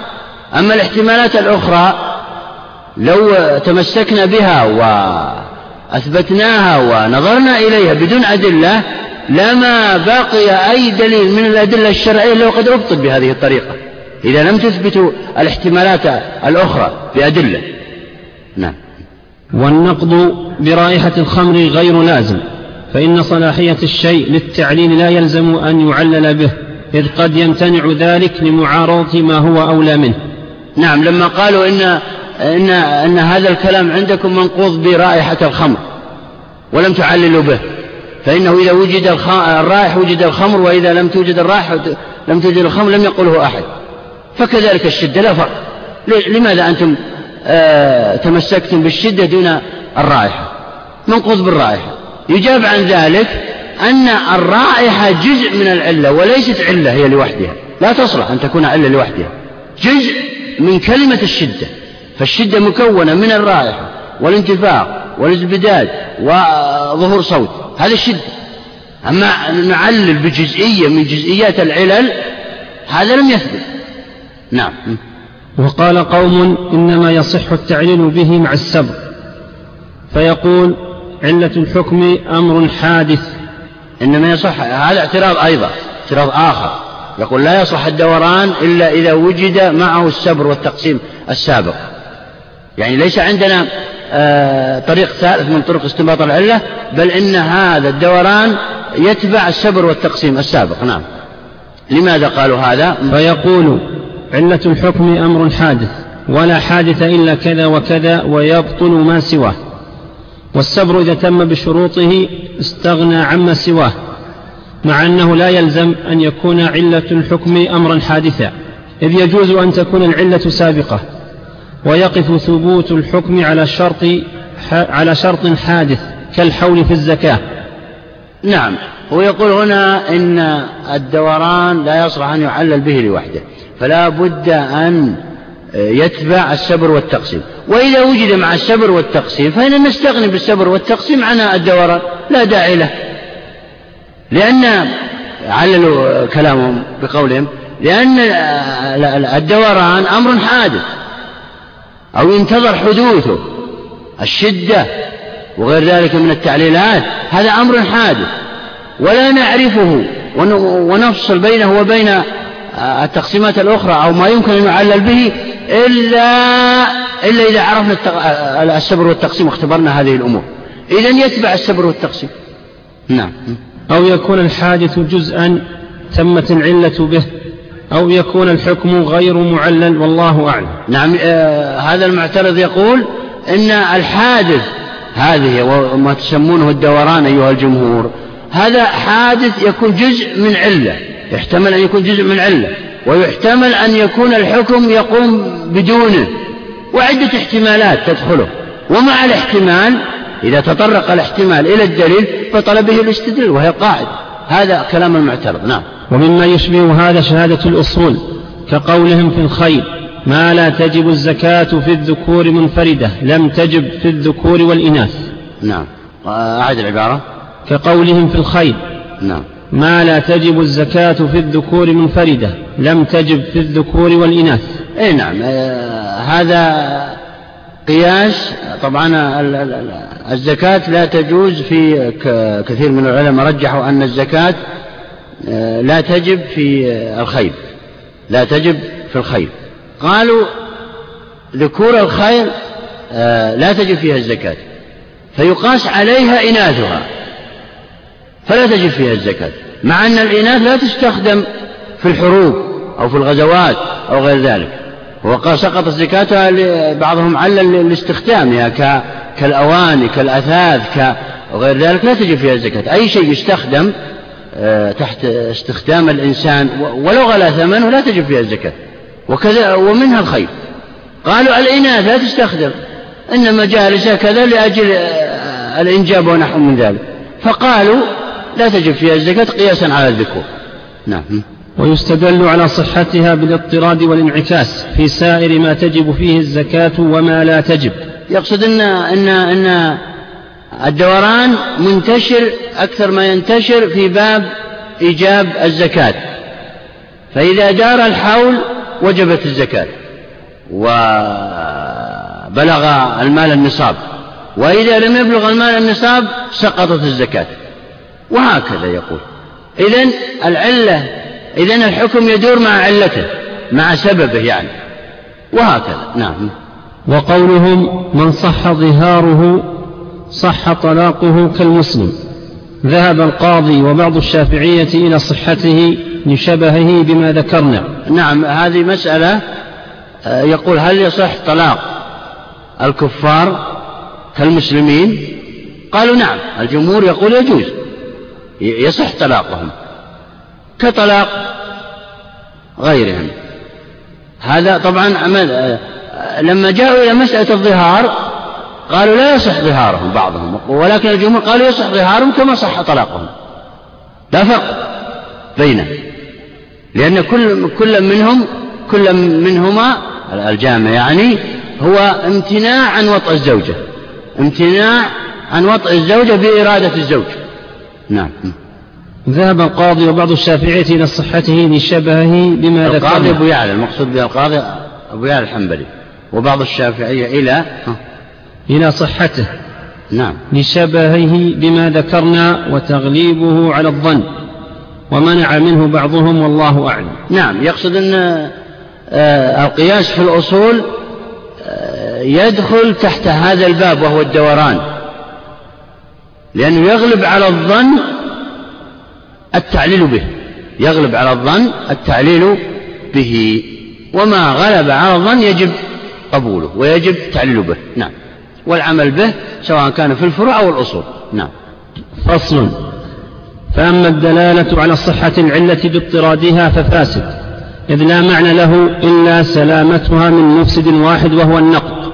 أما الاحتمالات الأخرى لو تمسكنا بها وأثبتناها ونظرنا إليها بدون أدلة لما بقي أي دليل من الأدلة الشرعية لو قد أبطل بهذه الطريقة. إذا لم تثبتوا الاحتمالات الأخرى بأدلة. نعم. والنقض برائحة الخمر غير لازم فإن صلاحية الشيء للتعليل لا يلزم أن يعلل به إذ قد يمتنع ذلك لمعارضة ما هو أولى منه. نعم لما قالوا إن, إن, إن هذا الكلام عندكم منقوض برائحة الخمر ولم تعللوا به. فإنه إذا وجد الرائح وجد الخمر وإذا لم توجد الرائحة لم توجد الخمر لم يقله أحد. فكذلك الشدة لا فرق. لماذا أنتم آه تمسكتم بالشدة دون الرائحة؟ منقوض بالرائحة. يجاب عن ذلك أن الرائحة جزء من العلة وليست علة هي لوحدها. لا تصلح أن تكون علة لوحدها. جزء من كلمة الشدة. فالشدة مكونة من الرائحة والانتفاق والازبداد وظهور صوت. هذا الشدة أما نعلل بجزئية من جزئيات العلل هذا لم يثبت. نعم. وقال قوم إنما يصح التعليل به مع السبر فيقول علة الحكم أمر حادث. إنما يصح هذا اعتراض أيضا اعتراض آخر. يقول لا يصح الدوران إلا إذا وجد معه السبر والتقسيم السابق. يعني ليس عندنا طريق ثالث من طرق استنباط العلة بل إن هذا الدوران يتبع السبر والتقسيم السابق. نعم. لماذا قالوا هذا؟ فيقول علة الحكم أمر حادث ولا حادث إلا كذا وكذا ويبطل ما سواه. والسبر إذا تم بشروطه استغنى عما سواه مع أنه لا يلزم أن يكون علة الحكم أمرا حادثا. إذ يجوز أن تكون العلة سابقة. ويقف ثبوت الحكم على شرط على شرط حادث كالحول في الزكاة. نعم. ويقول هنا إن الدوران لا يصلح أن يعلل به لوحده فلا بد أن يتبع السبر والتقسيم. وإذا وجد مع السبر والتقسيم فإن نستغني بالسبر والتقسيم عن الدوران لا داعي له. لأن عللوا كلامهم بقولهم لأن الدوران أمر حادث. أو ينتظر حدوثه الشدة وغير ذلك من التعليلات هذا أمر حادث ولا نعرفه ونفصل بينه وبين التقسيمات الأخرى أو ما يمكن أن يعلل به إلا إلا إذا عرفنا السبر والتقسيم واختبرنا هذه الأمور. إذا يتبع السبر والتقسيم. نعم. أو يكون الحادث جزءا تمت العلة به. أو يكون الحكم غير معلل والله أعلم. نعم آه هذا المعترض يقول إن الحادث هذه وما تسمونه الدوران أيها الجمهور هذا حادث يكون جزء من علة يحتمل أن يكون جزء من علة ويحتمل أن يكون الحكم يقوم بدونه وعدة احتمالات تدخله. ومع الاحتمال إذا تطرق الاحتمال إلى الدليل فطل به الاستدلال وهي قاعدة. هذا كلام المعترض نعم. ومما يشبه هذا شهادة الأصول كقولهم في الخير ما لا تجب الزكاة في الذكور منفردة لم تجب في الذكور والإناث. نعم. أعد العبارة. كقولهم في الخير نعم. ما لا تجب الزكاة في الذكور منفردة لم تجب في الذكور والإناث. أي نعم. آه هذا قياس. طبعا الزكاة لا تجوز في كثير من العلماء رجحوا أن الزكاة لا تجب في الخيل لا تجب في الخيل قالوا ذكور الخيل آه لا تجب فيها الزكاة. فيقاس عليها إناثها. فلا تجب فيها الزكاة مع أن الإناث لا تستخدم في الحروب أو في الغزوات أو غير ذلك. وقال سقط زكاتها بعضهم علل لاستخدامها كالأواني كالأثاث وغير ذلك لا تجب فيها الزكاة. أي شيء يستخدم تحت استخدام الإنسان ولو غلا ثمنه لا تجب فيها الزكاة. وكذا ومنها الخير. قالوا الإناث لا تستخدم إنما جالسة كذا لأجل الإنجاب ونحو من ذلك. فقالوا لا تجب فيها الزكاة قياسا على الذكور. نعم. ويستدل على صحتها بالاضطراد والانعكاس في سائر ما تجب فيه الزكاة وما لا تجب. يقصد أن أن أن الدوران منتشر أكثر ما ينتشر في باب إيجاب الزكاة. فإذا دار الحول وجبت الزكاة وبلغ المال النصاب وإذا لم يبلغ المال النصاب سقطت الزكاة. وهكذا يقول. إذا العلة إذا الحكم يدور مع علته مع سببه يعني. وهكذا نعم. وقولهم من صح ظهاره صح طلاقه كالمسلم. ذهب القاضي وبعض الشافعية إلى صحته لشبهه بما ذكرنا. نعم هذه مسألة يقول هل يصح طلاق الكفار كالمسلمين؟ قالوا نعم الجمهور يقول يجوز يصح طلاقهم كطلاق غيرهم. هذا طبعا عمل لما جاءوا إلى مسألة الظهار قالوا لا يصح ظهارهم بعضهم. ولكن الجمهور قالوا يصح ظهارهم كما صح طلاقهم. لا فرق بينه لأن كل كل منهم كل منهما الجامع يعني هو امتناع عن وطأ الزوجة. امتناع عن وطئ الزوجة بإرادة الزوج. نعم. ذهب القاضي وبعض الشافعية إلى صحته لشبهه بما ذكرنا. القاضي أبو يعلى المقصود به القاضي أبو يعلى الحنبلي وبعض الشافعية إلى إلى صحته نعم. لشبهه بما ذكرنا وتغليبه على الظن ومنع منه بعضهم والله أعلم. نعم يقصد أن آه، القياس في الأصول آه، يدخل تحت هذا الباب وهو الدوران. لأنه يغلب على الظن التعليل به. يغلب على الظن التعليل به. وما غلب على الظن يجب قبوله ويجب التعليل به. نعم. والعمل به سواء كان في الفروع أو الأصول. نعم. فصل. فأما الدلالة على صحة العلة باضطرادها ففاسد إذ لا معنى له إلا سلامتها من مفسد واحد وهو النقد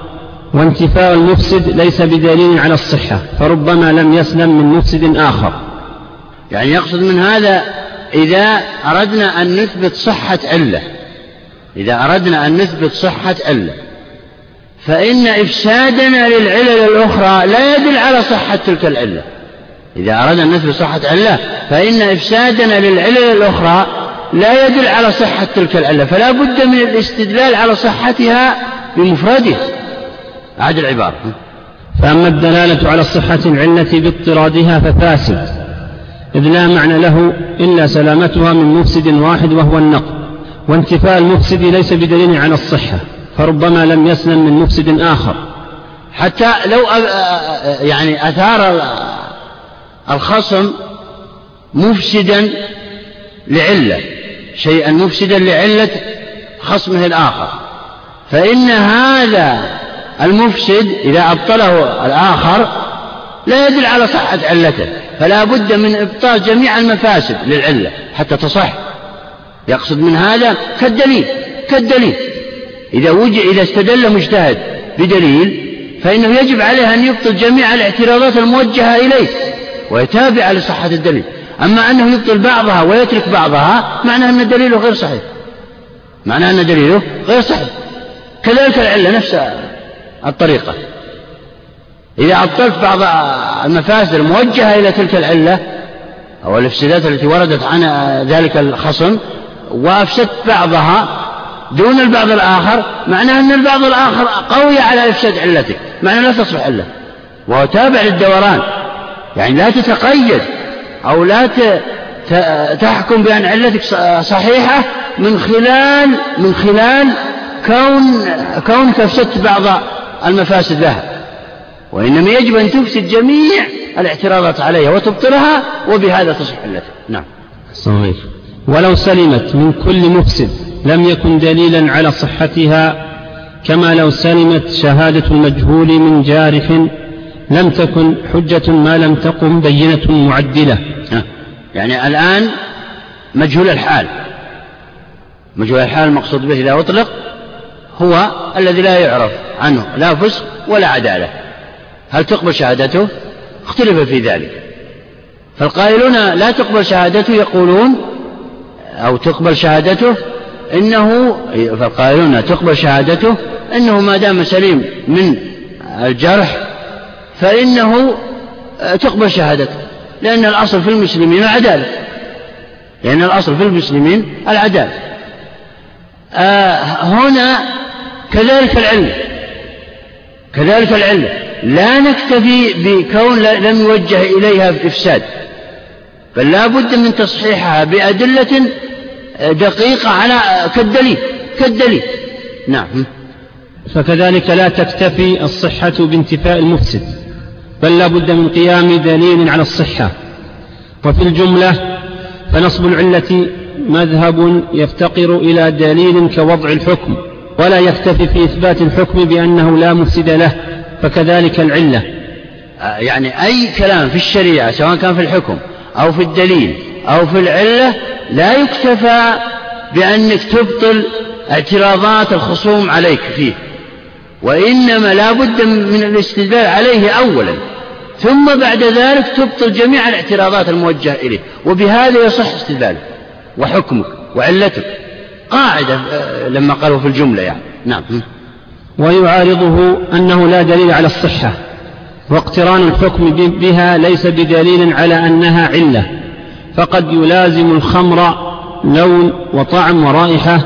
وانتفاء المفسد ليس بدليل على الصحة فربما لم يسلم من مفسد آخر. يعني يقصد من هذا إذا أردنا أن نثبت صحة علة. إذا أردنا أن نثبت صحة علة. فإن إفسادنا للعلل الأخرى لا يدل على صحة تلك العلة. إذا أردنا أن نثبت صحة علة فإن إفسادنا للعلل الأخرى لا يدل على صحة تلك العلة فلا بد من الاستدلال على صحتها بمفردها. أعد العبارة. فأما الدلالة على صحة العلة باضطرادها ففاسد إذ لا معنى له إلا سلامتها من مفسد واحد وهو النقد وانتفاء المفسد ليس بدليل على الصحة. فربما لم يسلم من مفسد آخر. حتى لو يعني أثار الخصم مفسدا لعلة شيئا مفسدا لعلة خصمه الآخر. فإن هذا المفسد إذا أبطله الآخر لا يدل على صحة علته فلا بد من إبطال جميع المفاسد للعلة حتى تصح. يقصد من هذا كالدليل كالدليل. إذا وجد إذا استدل مجتهد بدليل فإنه يجب عليه أن يبطل جميع الاعتراضات الموجهة إليه ويتابع لصحة الدليل. أما أنه يبطل بعضها ويترك بعضها معناه أن دليله غير صحيح. معناه أن دليله غير صحيح. كذلك العلة نفس الطريقة. إذا أبطلت بعض المفاسد الموجهة إلى تلك العلة أو الإفسادات التي وردت عن ذلك الخصم وأفسدت بعضها دون البعض الآخر معناه أن البعض الآخر قوي على إفساد علتك معناه لا تصلح علة وهو تابع للدوران. يعني لا تتقيد أو لا تحكم بأن علتك صحيحة من خلال من خلال كون كونك أفسدت بعض المفاسد لها. وإنما يجب أن تفسد جميع الاعتراضات عليها وتبطلها وبهذا تصح علتك. نعم. صحيح. ولو سلمت من كل مفسد لم يكن دليلا على صحتها كما لو سلمت شهادة المجهول من جارح لم تكن حجة ما لم تقم بينة معدلة. يعني الآن مجهول الحال. مجهول الحال المقصود به إذا أطلق هو الذي لا يعرف عنه لا فسق ولا عدالة. هل تقبل شهادته؟ اختلف في ذلك. فالقائلون لا تقبل شهادته يقولون أو تقبل شهادته إنه فالقائلون تقبل شهادته إنه ما دام سليم من الجرح فإنه تقبل شهادته لأن الأصل في المسلمين العدالة لأن الأصل في المسلمين العدالة. آه هنا كذلك العلم كذلك العلم لا نكتفي بكون لم يوجه إليها بإفساد بل لا بد من تصحيحها بأدلة دقيقة على كالدليل كالدليل. نعم. فكذلك لا تكتفي الصحة بانتفاء المفسد بل لا بد من قيام دليل على الصحة. وفي الجملة فنصب العلة مذهب يفتقر إلى دليل كوضع الحكم ولا يكتفي في إثبات الحكم بأنه لا مفسد له فكذلك العلة. يعني أي كلام في الشريعة سواء كان في الحكم أو في الدليل أو في العلة لا يكتفى بأنك تبطل اعتراضات الخصوم عليك فيه وإنما لا بد من الاستدلال عليه أولا ثم بعد ذلك تبطل جميع الاعتراضات الموجهة إليه وبهذا يصح استدلاله وحكمك وعلتك. قاعدة آه، لما قالوا في الجملة يعني. نعم. ويعارضه أنه لا دليل على الصحة واقتران الحكم بها ليس بدليل على أنها علة. فقد يلازم الخمر لون وطعم ورائحة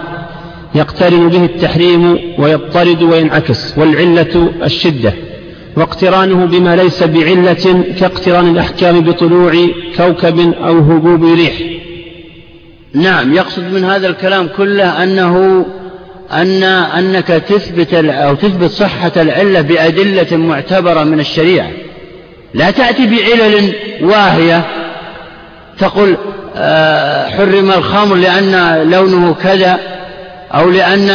يقترن به التحريم ويضطرد وينعكس والعلة الشدة واقترانه بما ليس بعلة كاقتران الأحكام بطلوع كوكب أو هبوب ريح. نعم يقصد من هذا الكلام كله أنه أن أنك تثبت أو تثبت صحة العلة بأدلة معتبرة من الشريعة. لا تأتي بعلل واهية تقول آه، حرم الخمر لأن لونه كذا أو لأن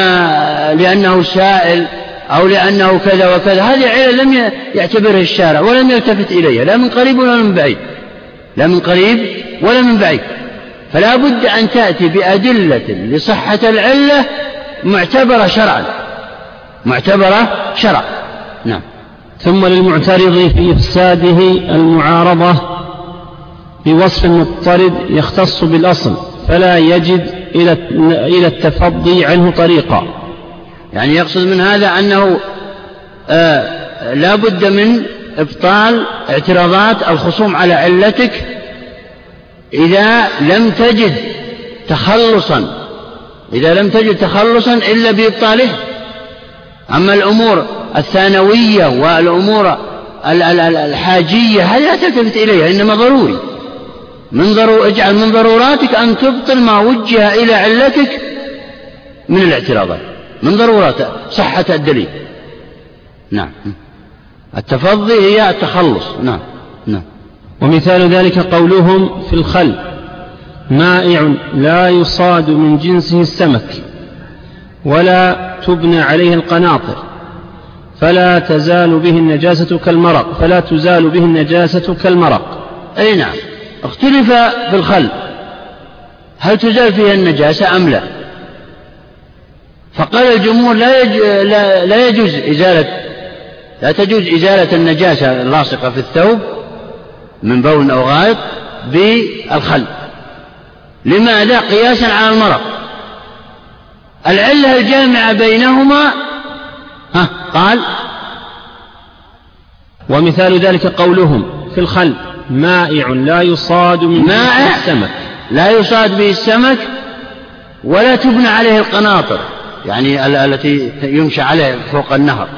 لأنه سائل أو لأنه كذا وكذا. هذه علل لم يعتبرها الشارع ولم يلتفت إليها لا من قريب ولا من بعيد لا من قريب ولا من بعيد. فلا بد أن تأتي بأدلة لصحة العلة معتبرة شرعا معتبرة شرعا. نعم. ثم للمعترض في إفساده المعارضة. بوصف مضطرد يختص بالأصل فلا يجد إلى إلى التفضي عنه طريقا. يعني يقصد من هذا أنه آه لا بد من إبطال اعتراضات الخصوم على علتك إذا لم تجد تخلصا إذا لم تجد تخلصا إلا بإبطاله. أما الأمور الثانوية والأمور الحاجية هذه لا تلتفت إليها إنما ضروري. من ضرو اجعل من ضروراتك أن تبطل ما وجه إلى علتك من الاعتراضات. من ضرورات صحة الدليل. نعم. التفضي هي التخلص. نعم. نعم. ومثال ذلك قولهم في الخل مائع لا يصاد من جنسه السمك ولا تبنى عليه القناطر فلا تزال به النجاسة كالمرق فلا تزال به النجاسة كالمرق. أي نعم. اختلف في الخل هل تزال فيها النجاسة أم لا؟ فقال الجمهور لا, يج... لا... لا يجوز إزالة لا تجوز إزالة النجاسة اللاصقة في الثوب من بول أو غائط بالخل لماذا؟ قياسا على المرض. العلة الجامعة بينهما ها قال ومثال ذلك قولهم في الخل مائع لا يصاد من مائع السمك. لا يصاد به السمك ولا تبنى عليه القناطر يعني التي يمشى عليه فوق النهر.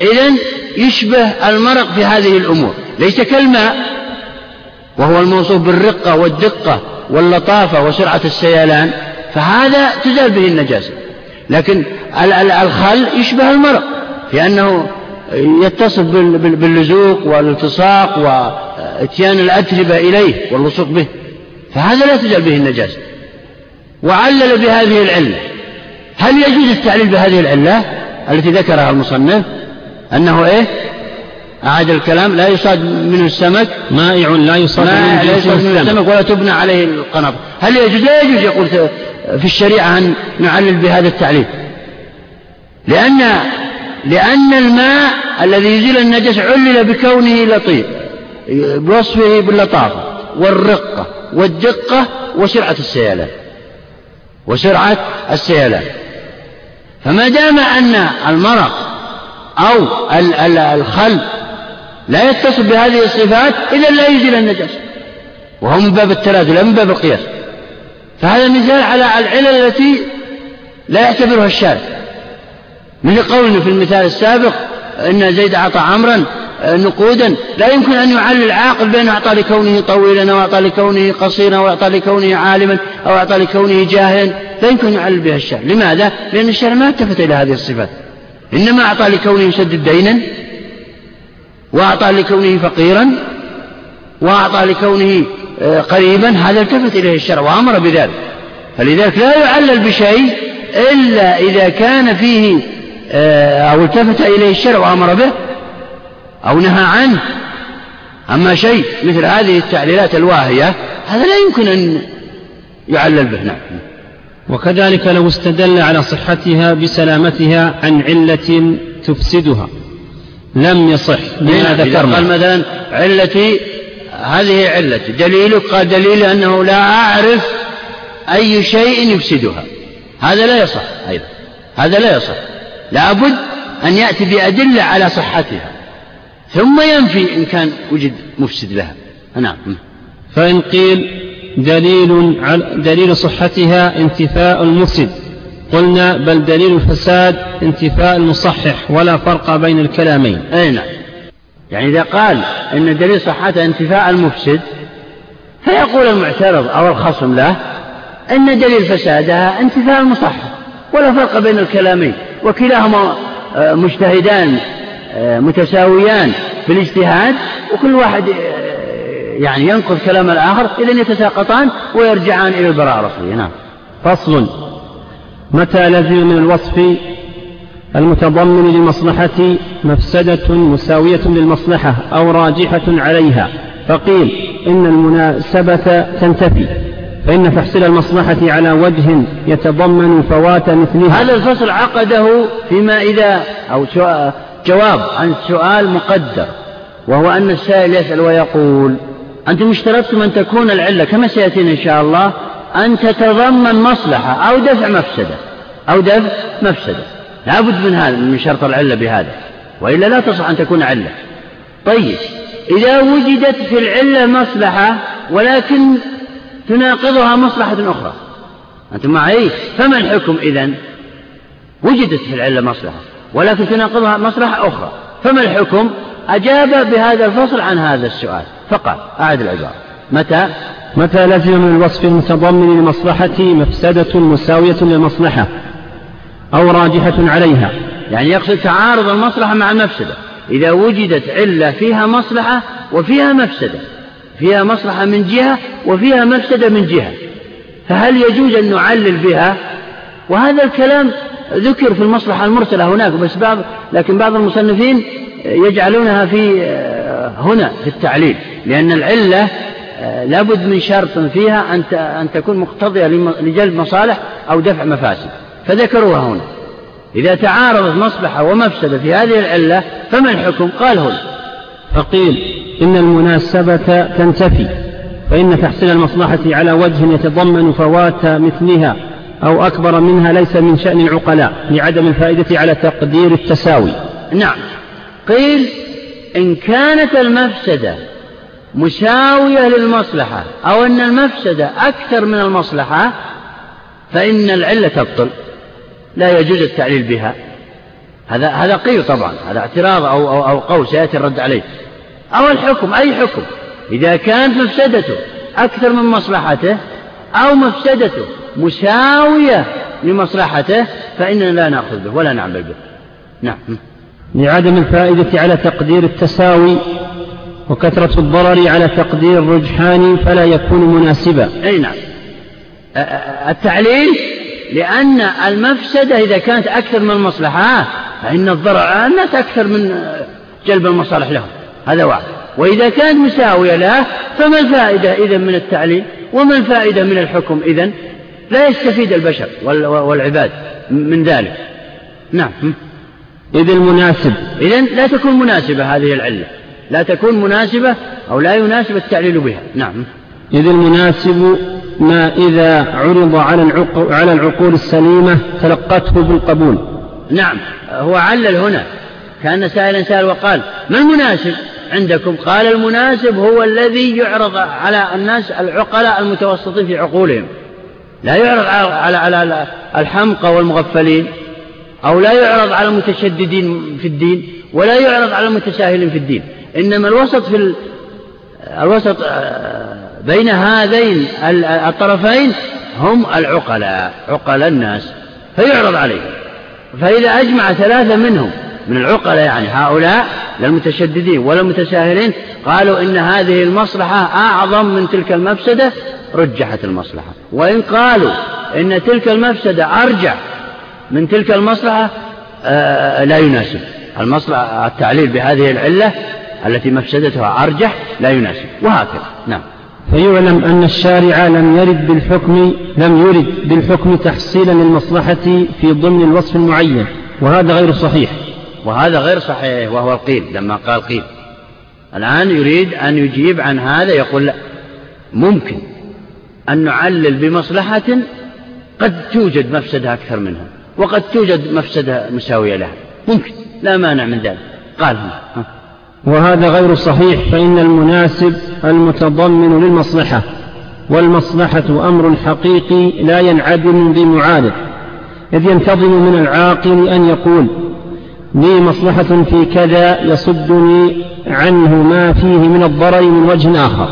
إذا يشبه المرق في هذه الأمور. ليس كالماء وهو الموصوف بالرقة والدقة واللطافة وسرعة السيلان فهذا تزال به النجاسة. لكن الخل يشبه المرق في أنه يتصف باللزوق والالتصاق واتيان الأتربة إليه واللصوق به فهذا لا تزال به النجاسة وعلل بهذه العلة. هل يجوز التعليل بهذه العلة التي ذكرها المصنف؟ أنه إيه؟ أعاد الكلام لا يصاد منه السمك. مائع لا يصاد منه, لا يصاد منه السمك. ولا تبنى عليه القناطر هل يجوز؟ لا يجوز يقول في الشريعة أن نعلل بهذا التعليل. لأن لأن الماء الذي يزيل النجس علل بكونه لطيف. بوصفه باللطافة والرقة والدقة وسرعة السيلان وسرعة السيلان فما دام أن المرق أو الخل لا يتصف بهذه الصفات إذا لا يزيل النجاسة وهو من باب التلازم لا من باب القياس. فهذا مثال على العلل التي لا يعتبرها الشارع من قولنا في المثال السابق أن زيد أعطى عمرا نقودا. لا يمكن أن يعلل العاقل بين أعطى لكونه طويلا أو أعطى لكونه قصيرا أو أعطى لكونه عالما أو أعطى لكونه جاهلا. لا يمكن أن يعلل بها الشارع لماذا؟ لأن الشارع ما التفت إلى هذه الصفات. إنما أعطى لكونه يسدد دينا وأعطى لكونه فقيرا وأعطى لكونه آه، قريبا. هذا التفت إليه الشرع وأمر بذلك. فلذلك لا يعلل بشيء إلا إذا كان فيه آه، أو التفت إليه الشرع وأمر به أو نهى عنه. أما شيء مثل هذه التعليلات الواهية هذا لا يمكن أن يعلل به. نعم. وكذلك لو استدل على صحتها بسلامتها عن علة تفسدها. لم يصح لما ذكرنا. قال مثلا علتي هذه علتي دليلك قال دليلي أنه لا أعرف أي شيء يفسدها. هذا لا يصح أيضا. هذا لا يصح. لابد أن يأتي بأدلة على صحتها. ثم ينفي إن كان وجد مفسد لها. نعم. فإن قيل دليل دليل صحتها انتفاء المفسد قلنا بل دليل الفساد انتفاء المصحح ولا فرق بين الكلامين. أي نعم. يعني إذا قال إن دليل صحتها انتفاء المفسد فيقول المعترض أو الخصم له أن دليل فسادها انتفاء المصحح ولا فرق بين الكلامين. وكلاهما آه، مجتهدان متساويان في الاجتهاد وكل واحد آه، يعني ينقض كلام الآخر إذا يتساقطان ويرجعان إلى البراءة الأصلية نعم. فصل. متى لزم من الوصف المتضمن للمصلحة مفسدة مساوية للمصلحة أو راجحة عليها؟ فقيل إن المناسبة تنتفي فإن تحصيل المصلحة على وجه يتضمن فوات مثلها. هذا الفصل عقده فيما إذا أو جواب عن سؤال مقدر وهو أن السائل يسأل ويقول أنتم اشترطتم أن تكون العلة كما سيأتينا إن شاء الله أن تتضمن مصلحة أو دفع مفسدة أو دفع مفسدة. لابد من هذا من شرط العلة بهذا وإلا لا تصح أن تكون علة. طيب إذا وجدت في العلة مصلحة ولكن تناقضها مصلحة أخرى. أنتم معي؟ فما الحكم إذن؟ وجدت في العلة مصلحة. ولكن تناقضها مصلحة أخرى. فما الحكم؟ أجاب بهذا الفصل عن هذا السؤال. فقال أعد العبارة متى؟ متى لزم من الوصف المتضمن للمصلحة مفسدة مساوية للمصلحة أو راجحة عليها؟ يعني يقصد تعارض المصلحة مع المفسدة. إذا وجدت علة فيها مصلحة وفيها مفسدة. فيها مصلحة من جهة وفيها مفسدة من جهة. فهل يجوز أن نعلل بها؟ وهذا الكلام ذكر في المصلحة المرسلة هناك بس بعض لكن بعض المصنفين يجعلونها في هنا في التعليل. لأن العلة لابد من شرط فيها أن أن تكون مقتضية لجلب مصالح أو دفع مفاسد. فذكروها هنا. إذا تعارضت مصلحة ومفسدة في هذه العلة فما الحكم؟ قال هنا. فقيل إن المناسبة تنتفي فإن تحصيل المصلحة على وجه يتضمن فوات مثلها. أو أكبر منها ليس من شأن العقلاء لعدم الفائدة على تقدير التساوي. نعم. قيل إن كانت المفسدة مساوية للمصلحة أو أن المفسدة أكثر من المصلحة فإن العلة تبطل. لا يجوز التعليل بها. هذا هذا قيل طبعا. هذا اعتراض أو, أو, أو قول سيأتي الرد عليه. أو الحكم أي حكم؟ إذا كانت مفسدته أكثر من مصلحته أو مفسدته مساوية لمصلحته فإننا لا نأخذ به ولا نعمل به. نعم. لعدم الفائدة على تقدير التساوي وكثرة الضرر على تقدير الرجحان فلا يكون مناسبا. أي نعم. التعليل لأن المفسدة إذا كانت أكثر من المصلحة فإن الضرر الناس أكثر من جلب المصالح لهم. هذا واحد. وإذا كانت مساوية له فما الفائدة إذا من التعليل؟ وما الفائدة من الحكم إذا لا يستفيد البشر والعباد من ذلك. نعم. إذ المناسب. إذا لا تكون مناسبة هذه العلة. لا تكون مناسبة أو لا يناسب التعليل بها. نعم. إذ المناسب ما إذا عرض على العقول, على العقول السليمة تلقته بالقبول. نعم. هو علل هنا. كان سائلا سأل وقال ما المناسب عندكم؟ قال المناسب هو الذي يعرض على الناس العقلاء المتوسطين في عقولهم. لا يعرض على على الحمقى والمغفلين أو لا يعرض على المتشددين في الدين ولا يعرض على المتساهلين في الدين. إنما الوسط في الوسط آه، بين هذين الطرفين هم العقلاء عقلاء الناس فيعرض عليهم. فإذا أجمع ثلاثة منهم من العقلاء يعني هؤلاء للمتشددين ولا المتساهلين قالوا إن هذه المصلحة أعظم من تلك المفسدة رجحت المصلحة. وإن قالوا إن تلك المفسدة أرجع من تلك المصلحة آه، لا يناسب. المصلحة التعليل بهذه العلة التي مفسدتها أرجح لا يناسب. وهكذا. نعم. فيعلم أن الشارع لم يرد بالحكم لم يرد بالحكم تحصيلا للمصلحة في ضمن الوصف المعين وهذا غير صحيح. وهذا غير صحيح وهو القيل لما قال قيل. الآن يريد أن يجيب عن هذا يقول لا ممكن أن نعلل بمصلحة قد توجد مفسدة أكثر منها وقد توجد مفسدة مساوية لها. ممكن لا مانع من ذلك. قال هنا وهذا غير صحيح فإن المناسب المتضمن للمصلحة والمصلحة أمر حقيقي لا ينعدم بمعارض إذ ينتظم من العاقل أن يقول لي مصلحة في كذا يصدني عنه ما فيه من الضرر من وجه آخر.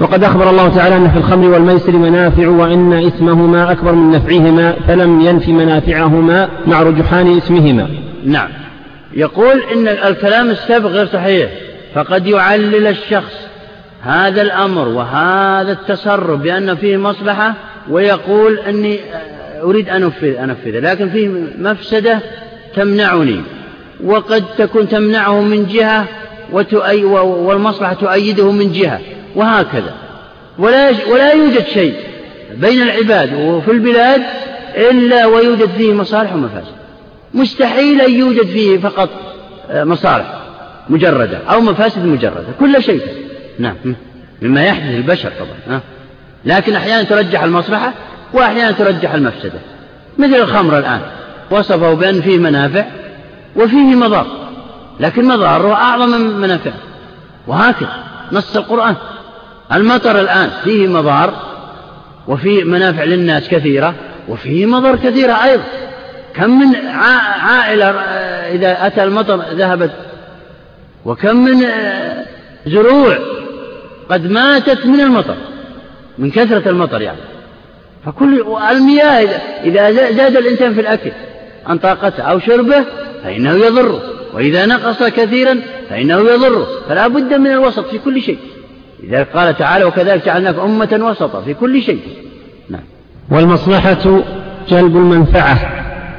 وقد أخبر الله تعالى أن في الخمر والميسر منافع وأن إثمهما أكبر من نفعهما فلم ينف منافعهما مع رجحان إثمهما. نعم. يقول إن الكلام السابق غير صحيح. فقد يعلل الشخص هذا الأمر وهذا التصرف بأن فيه مصلحة ويقول أني أريد أن أنفذ أنفذه لكن فيه مفسدة تمنعني. وقد تكون تمنعه من جهة وتؤي والمصلحة تؤيده من جهة وهكذا. ولا ولا يوجد شيء بين العباد وفي البلاد إلا ويوجد فيه مصالح ومفاسد. مستحيل أن يوجد فيه فقط آه، مصالح مجردة أو مفاسد مجردة كل شيء. نعم. مما يحدث البشر طبعا لكن أحيانا ترجح المصلحة وأحيانا ترجح المفسدة. مثل الخمر الآن وصفه بأن فيه منافع وفيه مضار. لكن مضاره أعظم من منافعه وهكذا نص القرآن. المطر الآن فيه مضار وفيه منافع للناس كثيرة وفيه مضار كثيرة أيضا. كم من عائلة آه، إذا أتى المطر ذهبت وكم من آه، زروع قد ماتت من المطر من كثرة المطر يعني. فكل المياه إذا زاد الإنسان في الأكل عن طاقته أو شربه فإنه يضره وإذا نقص كثيرا فإنه يضره فلا بد من الوسط في كل شيء. إذا قال تعالى وكذلك جعلناك أمة وسطا في كل شيء. نعم. والمصلحة جلب المنفعة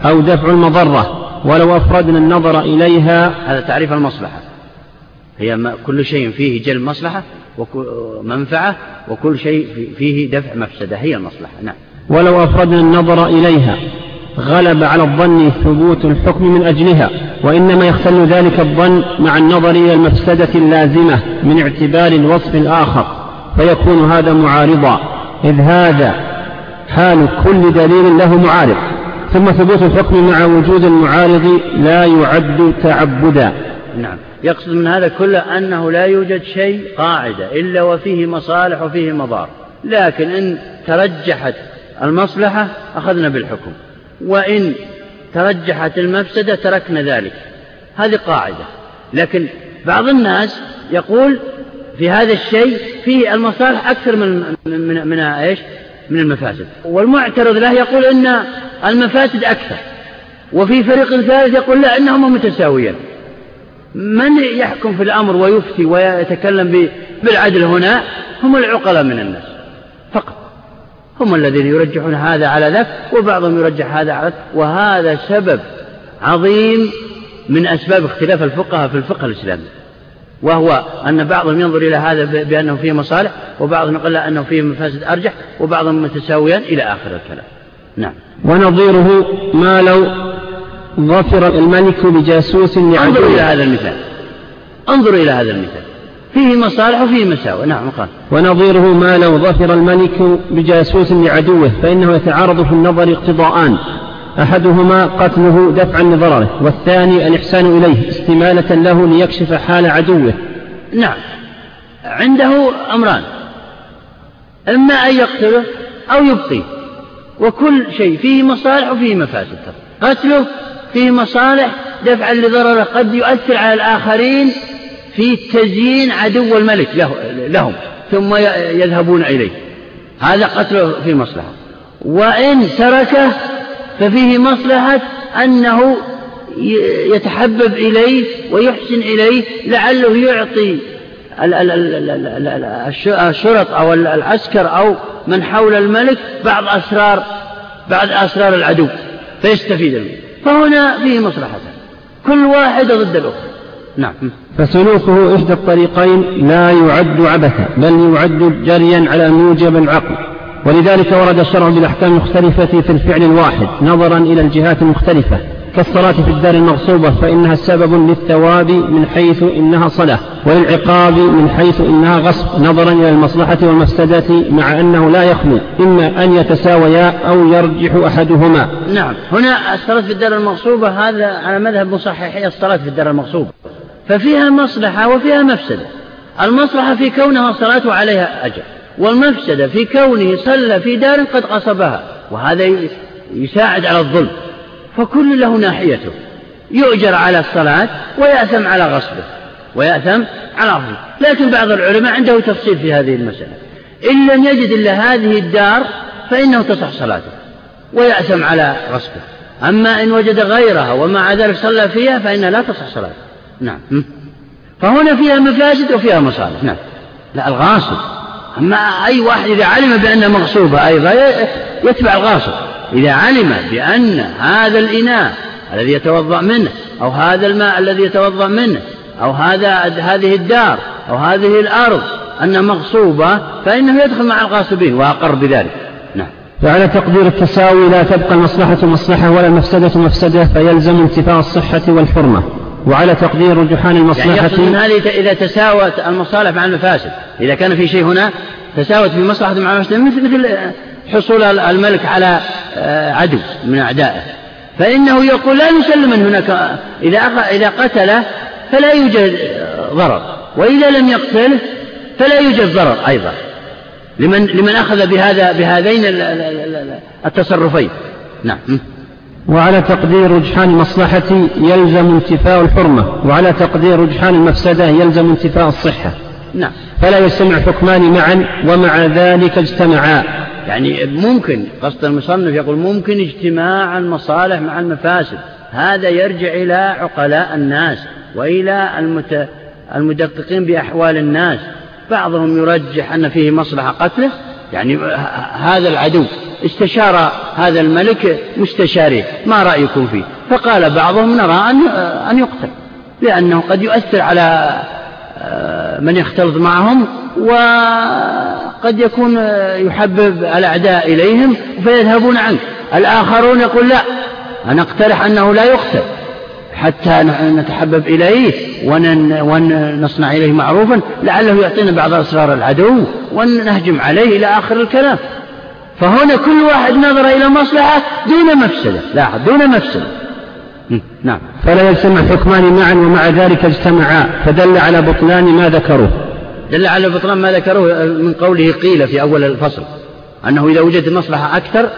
أو دفع المضرة ولو أفردنا النظر إليها. هذا تعريف المصلحة. هي كل شيء فيه جلب مصلحة ومنفعة وكل شيء فيه دفع مفسدة. هي المصلحة. نعم. ولو أفردنا النظر إليها. غلب على الظن ثبوت الحكم من أجلها وإنما يختل ذلك الظن مع النظر إلى المفسدة اللازمة من اعتبار الوصف الآخر فيكون هذا معارضا إذ هذا حال كل دليل له معارض ثم ثبوت الحكم مع وجود المعارض لا يعد تعبدا. نعم. يقصد من هذا كله أنه لا يوجد شيء قاعدة إلا وفيه مصالح وفيه مضار لكن إن ترجحت المصلحة أخذنا بالحكم. وإن ترجحت المفسدة تركنا ذلك. هذه قاعدة. لكن بعض الناس يقول في هذا الشيء فيه المصالح أكثر من من من إيش؟ من المفاسد. والمعترض له يقول إن المفاسد أكثر. وفي فريق ثالث يقول لا إنهما متساويان من يحكم في الأمر ويفتي ويتكلم بالعدل هنا؟ هم العقلاء من الناس. فقط. هم الذين يرجحون هذا على ذاك وبعضهم يرجح هذا على وهذا سبب عظيم من أسباب اختلاف الفقهاء في الفقه الإسلامي. وهو أن بعضهم ينظر إلى هذا بأنه فيه مصالح وبعضهم يقول لا أنه فيه مفاسد أرجح وبعضهم متساويان إلى آخر الكلام. نعم. ونظيره ما لو ظفر الملك بجاسوس لعدو انظر إلى هذا المثال. انظر إلى هذا المثال. فيه مصالح وفيه مساوئ. نعم قال. ونظيره ما لو ظفر الملك بجاسوس لعدوه فإنه يتعارض في النظر اقتضاءان. أحدهما قتله دفعا لضرره والثاني الإحسان إليه استمالة له ليكشف حال عدوه. نعم. عنده أمران. إما أن يقتله أو يبقيه. وكل شيء فيه مصالح وفيه مفاسد. قتله فيه مصالح دفعا لضرره قد يؤثر على الآخرين في تزيين عدو الملك له لهم ثم يذهبون إليه. هذا قتله في مصلحة. وإن تركه ففيه مصلحة أنه يتحبب إليه ويحسن إليه لعله يعطي الشرط أو العسكر أو من حول الملك بعض أسرار بعض أسرار العدو فيستفيد منه. فهنا فيه مصلحة. كل واحدة ضد الأخرى. نعم. فسلوكه إحدى الطريقين لا يعد عبثا بل يعد جريا على موجب العقل. ولذلك ورد الشرع بالأحكام المختلفة في الفعل الواحد نظرا إلى الجهات المختلفة. كالصلاة في الدار المغصوبة فإنها سبب للثواب من حيث إنها صلاة وللعقاب من حيث إنها غصب نظرا إلى المصلحة والمفسدة مع أنه لا يخلو إما أن يتساويا أو يرجح أحدهما. نعم. هنا الصلاة في الدار المغصوبة هذا على مذهب مصححي الصلاة في الدار المغصوبة. ففيها مصلحة وفيها مفسدة. المصلحة في كونها صلاة عليها أجر والمفسدة في كونه صلى في دار قد قصبها وهذا يساعد على الظلم. فكل له ناحيته. يؤجر على الصلاة ويأثم على غصبه ويأثم على غصبه لكن بعض العلماء عنده تفصيل في هذه المسألة. إن لم يجد إلا هذه الدار فإنه تصح صلاته ويأثم على غصبه. أما إن وجد غيرها ومع ذلك صلى فيها فإنها لا تصح صلاته. نعم. فهنا فيها مفاسد وفيها مصالح. نعم. لا الغاصب. أما أي واحد إذا علم بأنها مغصوبة أيضا يتبع الغاصب. إذا علم بأن هذا الإناء الذي يتوضأ منه أو هذا الماء الذي يتوضأ منه أو هذا هذه الدار أو هذه الأرض أنها مغصوبة فإنه يدخل مع الغاصبين وأقر بذلك. نعم. فعلى تقدير التساوي لا تبقى المصلحة مصلحة ولا المفسدة مفسدة فيلزم انتفاء الصحة والحرمة. وعلى تقدير رجحان المصلحة. يعني من هذه إذا تساوت المصالح مع المفاسد. إذا كان في شيء هنا تساوت في مصلحة مع المفسدة مثل مثل حصول الملك على آه، عدو من أعدائه. فإنه يقول لا نسلم من هناك إذا إذا قتله فلا يوجد ضرر. وإذا لم يقتله فلا يوجد ضرر أيضا. لمن لمن أخذ بهذا بهذين التصرفين. نعم. وعلى تقدير رجحان المصلحة يلزم انتفاء الحرمة وعلى تقدير رجحان المفسدة يلزم انتفاء الصحة. نعم. فلا يجتمع حكمان معا ومع ذلك اجتمعا. يعني ممكن قصد المصنف يقول ممكن اجتماع المصالح مع المفاسد. هذا يرجع إلى عقلاء الناس وإلى المت... المدققين بأحوال الناس. بعضهم يرجح أن فيه مصلحة قتله يعني هذا العدو. استشار هذا الملك مستشاريه ما رأيكم فيه؟ فقال بعضهم نرى أن أن يقتل لأنه قد يؤثر على آه، من يختلط معهم وقد يكون يحبب الأعداء إليهم فيذهبون عنه الآخرون يقول لا أنا أقترح أنه لا يقتل حتى نتحبب إليه ونصنع إليه معروفا لعله يعطينا بعض أسرار العدو ونهجم عليه إلى آخر الكلام. فهنا كل واحد نظر إلى مصلحة دون مفسدة. لاحظ دون مفسدة. نعم. فلا يجتمع حكمان معا ومع ذلك اجتمعا. فدل على بطلان ما ذكروه. دل على بطلان ما ذكروه من قوله قيل في أول الفصل. أنه إذا وجدت مصلحة أكثر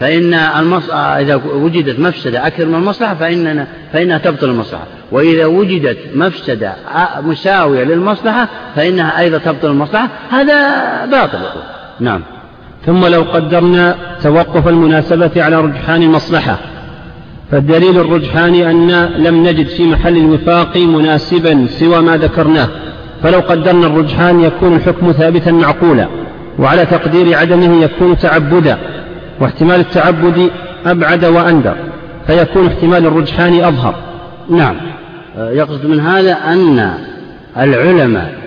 فإن المص... إذا وجدت مفسدة أكثر من المصلحة فإننا فإنها تبطل المصلحة. وإذا وجدت مفسدة مساوية للمصلحة فإنها أيضا تبطل المصلحة. هذا باطل. نعم. ثم لو قدرنا توقف المناسبة على رجحان المصلحة فالدليل الرجحان أن لم نجد في محل الوفاق مناسبا سوى ما ذكرناه. فلو قدرنا الرجحان يكون الحكم ثابتا معقولا وعلى تقدير عدمه يكون تعبدا واحتمال التعبد أبعد وأندر فيكون احتمال الرجحان أظهر. نعم. يقصد من هذا أن العلماء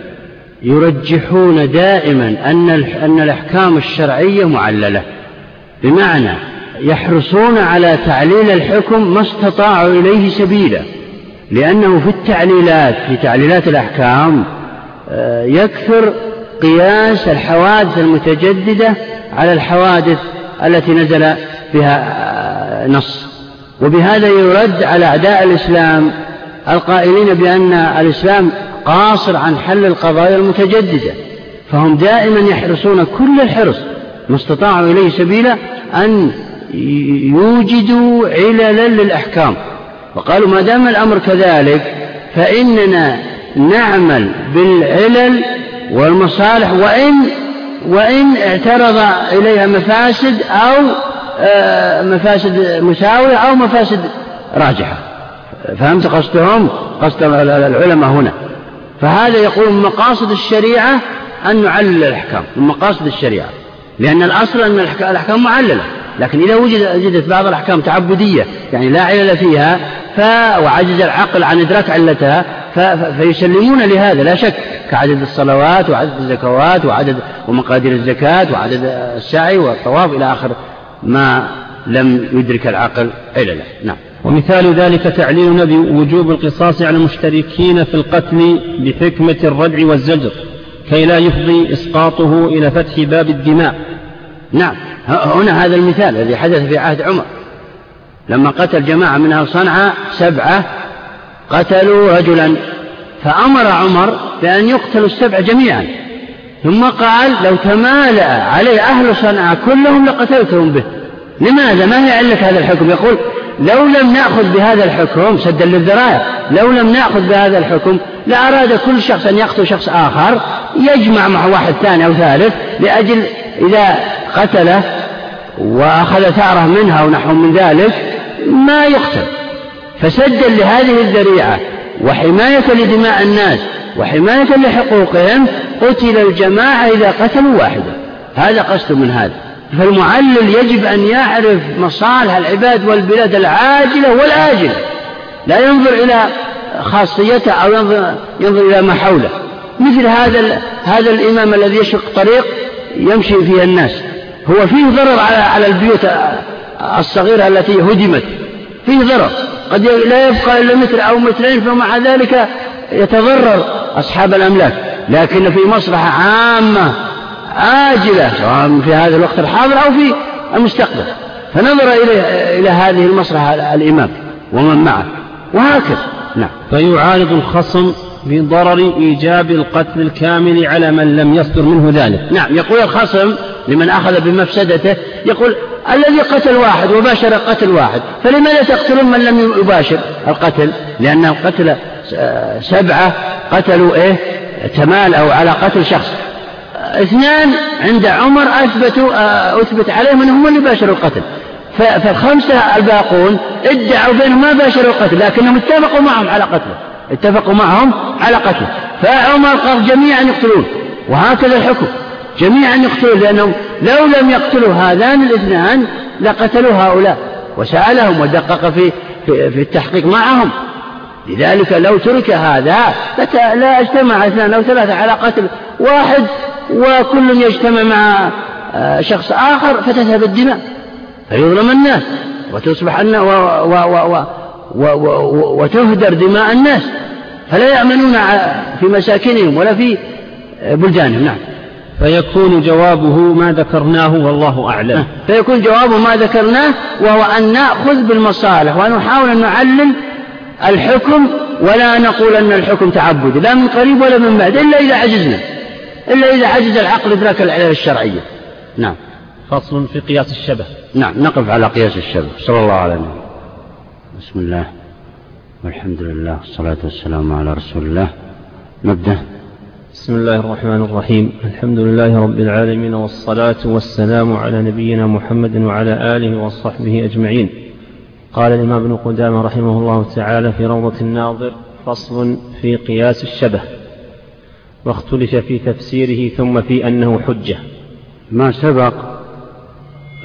يرجحون دائما أن أن الأحكام الشرعية معللة. بمعنى يحرصون على تعليل الحكم ما استطاعوا إليه سبيلا. لأنه في التعليلات في تعليلات الأحكام آه، يكثر قياس الحوادث المتجددة على الحوادث التي نزل بها آه، نص. وبهذا يرد على أعداء الإسلام القائلين بأن الإسلام قاصر عن حل القضايا المتجددة فهم دائما يحرصون كل الحرص ما استطاعوا إليه سبيلا أن يوجدوا عللا للأحكام. وقالوا ما دام الأمر كذلك فإننا نعمل بالعلل والمصالح وإن وإن اعترض إليها مفاسد أو آه، مفاسد مساوية أو مفاسد راجحة. فهمت قصدهم؟ قصد العلماء هنا. فهذا يقول من مقاصد الشريعة أن نعلل الأحكام من مقاصد الشريعة لأن الأصل أن الأحكام معللة لكن إذا وجدت بعض الأحكام تعبدية يعني لا علل فيها ف... وعجز العقل عن إدراك علتها ف... فيسلمون لهذا لا شك كعدد الصلوات وعدد الزكوات وعدد ومقادير الزكاة وعدد السعي والطواف إلى آخر ما لم يدرك العقل علله. نعم. ومثال ذلك تعليلنا بوجوب القصاص على المشتركين في القتل بحكمة الردع والزجر كي لا يفضي إسقاطه إلى فتح باب الدماء. نعم هنا هذا المثال الذي حدث في عهد عمر. لما قتل جماعة من أهل صنعاء سبعة قتلوا رجلا. فأمر عمر بأن يقتلوا السبع جميعا. ثم قال لو تمالأ عليه أهل صنعاء كلهم لقتلتهم به. لماذا؟ ما هي علة هذا الحكم؟ يقول لو لم نأخذ بهذا الحكم سدا للذرائع لو لم نأخذ بهذا الحكم لأراد كل شخص أن يقتل شخص آخر يجمع مع واحد ثاني أو ثالث لأجل إذا قتله وأخذ ثأره منها أو نحو من ذلك ما يقتل. فسدا لهذه الذريعة وحماية لدماء الناس وحماية لحقوقهم قتل الجماعة إذا قتلوا واحدا. هذا قصد من هذا. فالمعلل يجب أن يعرف مصالح العباد والبلاد العاجلة والآجلة. لا ينظر إلى خاصيته أو ينظر, ينظر إلى ما حوله. مثل هذا هذا الإمام الذي يشق طريق يمشي فيها الناس. هو فيه ضرر على على البيوت الصغيرة التي هدمت. فيه ضرر. قد لا يبقى إلا متر أو مترين فمع ذلك يتضرر أصحاب الأملاك. لكن في مصلحة عامة عاجلة سواء في هذا الوقت الحاضر أو في المستقبل. فنظر إلى إلى هذه المصلحة الإمام ومن معه. وهكذا. نعم. فيعارض الخصم بضرر إيجاب القتل الكامل على من لم يصدر منه ذلك. نعم. يقول الخصم لمن أخذ بمفسدته يقول الذي قتل واحد وباشر قتل واحد فلماذا تقتلون من لم يباشر القتل؟ لأنه قتل سبعة قتلوا إيه؟ تمال أو على قتل شخص. اثنان عند عمر أثبتوا أثبت عليهم أنهم اللي باشروا القتل. فالخمسة الباقون ادعوا بأنهم ما باشروا القتل لكنهم اتفقوا معهم على قتله. اتفقوا معهم على قتله. فعمر قال جميعا يقتلون وهكذا الحكم. جميعا يقتلون لأنهم لو لم يقتلوا هذان الاثنان لقتلوا هؤلاء. وسألهم ودقق في, في, في التحقيق معهم. لذلك لو ترك هذا لا اجتمع اثنان أو ثلاثة على قتل واحد وكل يجتمع مع آه، شخص آخر فتذهب الدماء فيظلم الناس وتصبح أن و و و و و وتهدر دماء الناس فلا يأمنون في مساكنهم ولا في بلدانهم نعم. فيكون جوابه ما ذكرناه والله أعلم. فيكون جوابه ما ذكرناه وهو أن نأخذ بالمصالح ونحاول أن نعلل الحكم ولا نقول أن الحكم تعبدي لا من قريب ولا من بعد إلا إذا عجزنا. إلا إذا عجز العقل إدراك العلل الشرعية. نعم. فصل في قياس الشبه. نعم نقف على قياس الشبه. صلى الله عليه وسلم بسم الله. والحمد لله والصلاة والسلام على رسول الله. نبدأ بسم الله الرحمن الرحيم. الحمد لله رب العالمين والصلاة والسلام على نبينا محمد وعلى آله وصحبه أجمعين. قال الإمام ابن قدامة رحمه الله تعالى في روضة الناظر فصل في قياس الشبه. واختلف في تفسيره ثم في أنه حجة. ما سبق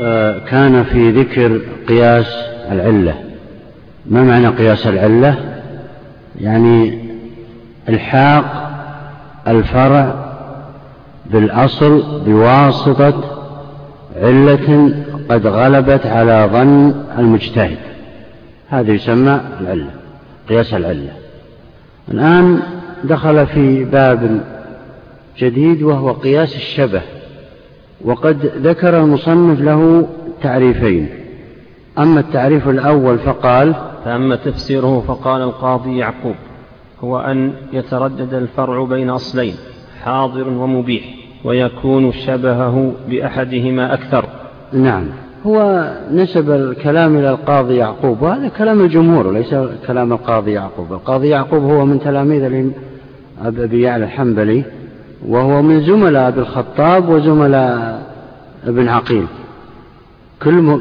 آه، كان في ذكر قياس العلة. ما معنى قياس العلة؟ يعني الحاق الفرع بالأصل بواسطة علة قد غلبت على ظن المجتهد. هذا يسمى العلة قياس العلة. الآن دخل في باب جديد وهو قياس الشبه وقد ذكر المصنف له تعريفين. أما التعريف الأول فقال فأما تفسيره فقال القاضي يعقوب هو أن يتردد الفرع بين أصلين حاضر ومبيح ويكون شبهه بأحدهما أكثر. نعم. هو نسب الكلام إلى القاضي يعقوب وهذا كلام الجمهور وليس كلام القاضي يعقوب. القاضي يعقوب هو من تلاميذ أبي يعلى الحنبلي وهو من زملاء أبي الخطاب وزملاء ابن عقيل.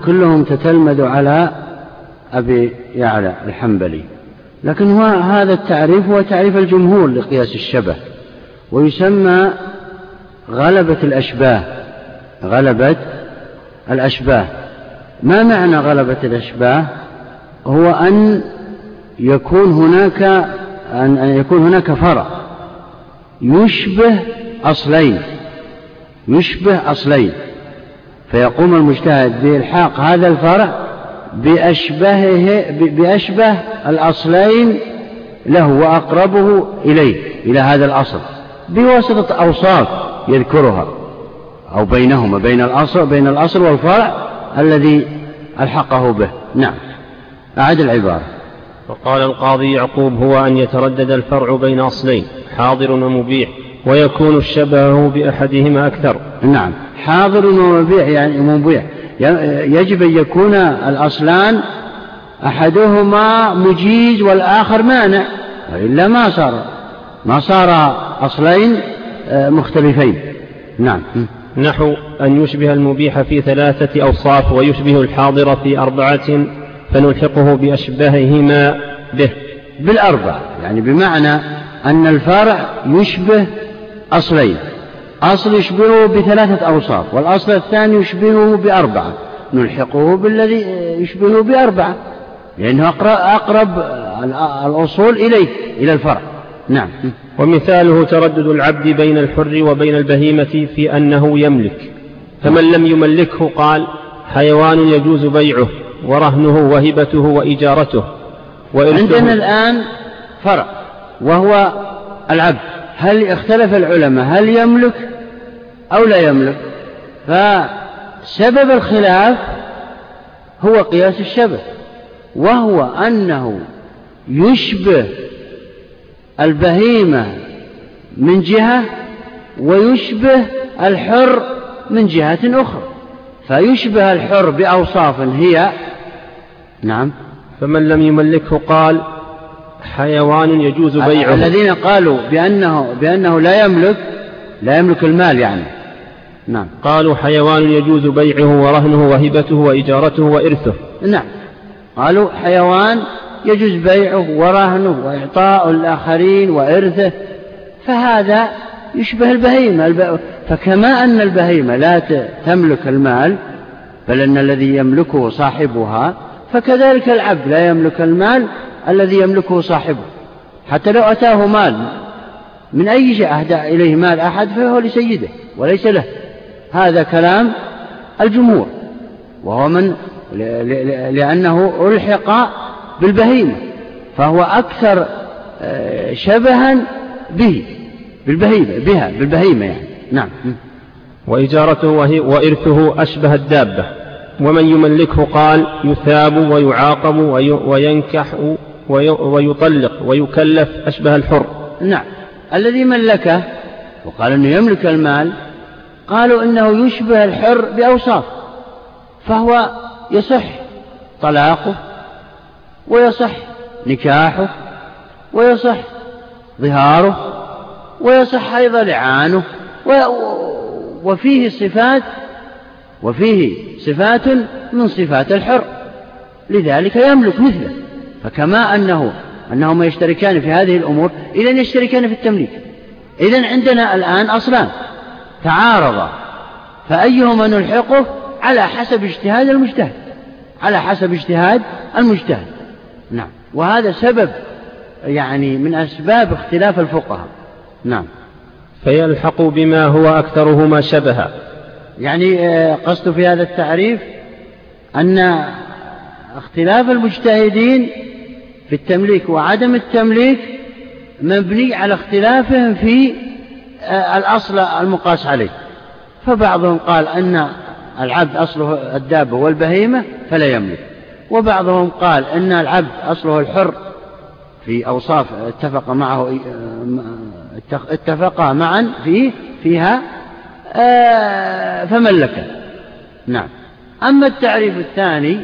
كلهم تتلمذوا على أبي يعلى الحنبلي. لكن هو هذا التعريف هو تعريف الجمهور لقياس الشبه ويسمى غلبة الأشباه غلبة الأشباه. ما معنى غلبة الأشباه؟ هو أن يكون هناك أن يكون هناك فرع. يشبه أصلين. يشبه أصلين. فيقوم المجتهد بإلحاق هذا الفرع بأشبهه بأشبه الأصلين له وأقربه إليه إلى هذا الأصل بواسطة أوصاف يذكرها أو بينهما بين الأصل بين الأصل والفرع الذي ألحقه به. نعم. أعد العبارة. وقال القاضي يعقوب هو أن يتردد الفرع بين أصلين. حاضر ومبيح ويكون الشبه بأحدهما أكثر. نعم حاضر ومبيح يعني مبيح. يجب أن يكون الأصلان أحدهما مجيز والآخر مانع وإلا ما صار ما صار أصلين آه، مختلفين. نعم. نحو أن يشبه المبيح في ثلاثة أوصاف ويشبه الحاضر في أربعة فنلحقه بأشبههما به. بالأربع يعني بمعنى أن الفرع يشبه أصلين. أصل يشبهه بثلاثة أوصاف والأصل الثاني يشبهه بأربعة. نلحقه بالذي يشبهه بأربعة لأنه أقرب الأصول إليه إلى الفرع نعم. ومثاله تردد العبد بين الحر وبين البهيمة في أنه يملك. فمن لم يملكه قال حيوان يجوز بيعه ورهنه وهبته وإجارته. عندنا الآن فرع وهو العبد. هل اختلف العلماء؟ هل يملك أو لا يملك؟ فسبب الخلاف هو قياس الشبه وهو أنه يشبه البهيمة من جهة ويشبه الحر من جهة أخرى. فيشبه الحر بأوصاف هي نعم. فمن لم يملكه قال حيوان يجوز بيعه. الذين قالوا بأنه, بأنه لا يملك لا يملك المال يعني. نعم. قالوا حيوان يجوز بيعه ورهنه وهبته وإجارته وإرثه. نعم. قالوا حيوان يجوز بيعه ورهنه وإعطاء الآخرين وإرثه فهذا يشبه البهيمة. فكما أن البهيمة لا تملك المال بل أن الذي يملكه صاحبها فكذلك العبد لا يملك المال الذي يملكه صاحبه. حتى لو أتاه مال من أي شيء أهدى إليه مال أحد فهو لسيده وليس له. هذا كلام الجمهور. وهو من لأنه ألحق بالبهيمة. فهو أكثر آه، شبها به. بالبهيمة بها بالبهيمة يعني. نعم. وإجارته وإرثه أشبه الدابة. ومن يملكه قال يثاب ويعاقب وينكح ويطلق ويكلف أشبه الحر. نعم. الذي ملكه وقال أنه يملك المال قالوا إنه يشبه الحر بأوصاف فهو يصح طلاقه ويصح نكاحه ويصح ظهاره ويصح أيضا لعانه وفيه صفات وفيه صفات من صفات الحر لذلك يملك مثله. فكما أنه أنهما يشتركان في هذه الأمور إذا يشتركان في التمليك. إذا عندنا الآن أصلان تعارضا فأيهما نلحقه؟ على حسب اجتهاد المجتهد. على حسب اجتهاد المجتهد. نعم. وهذا سبب يعني من أسباب اختلاف الفقهاء. نعم. فيلحق بما هو أكثرهما شبها. يعني آه، قصد في هذا التعريف أن اختلاف المجتهدين في التمليك وعدم التمليك مبني على اختلافهم في آه، الأصل المقاس عليه. فبعضهم قال أن العبد أصله الدابة والبهيمة فلا يملك. وبعضهم قال أن العبد أصله الحر في أوصاف اتفق معه آه، اتفقا معا فيه فيها آه، فملك نعم. أما التعريف الثاني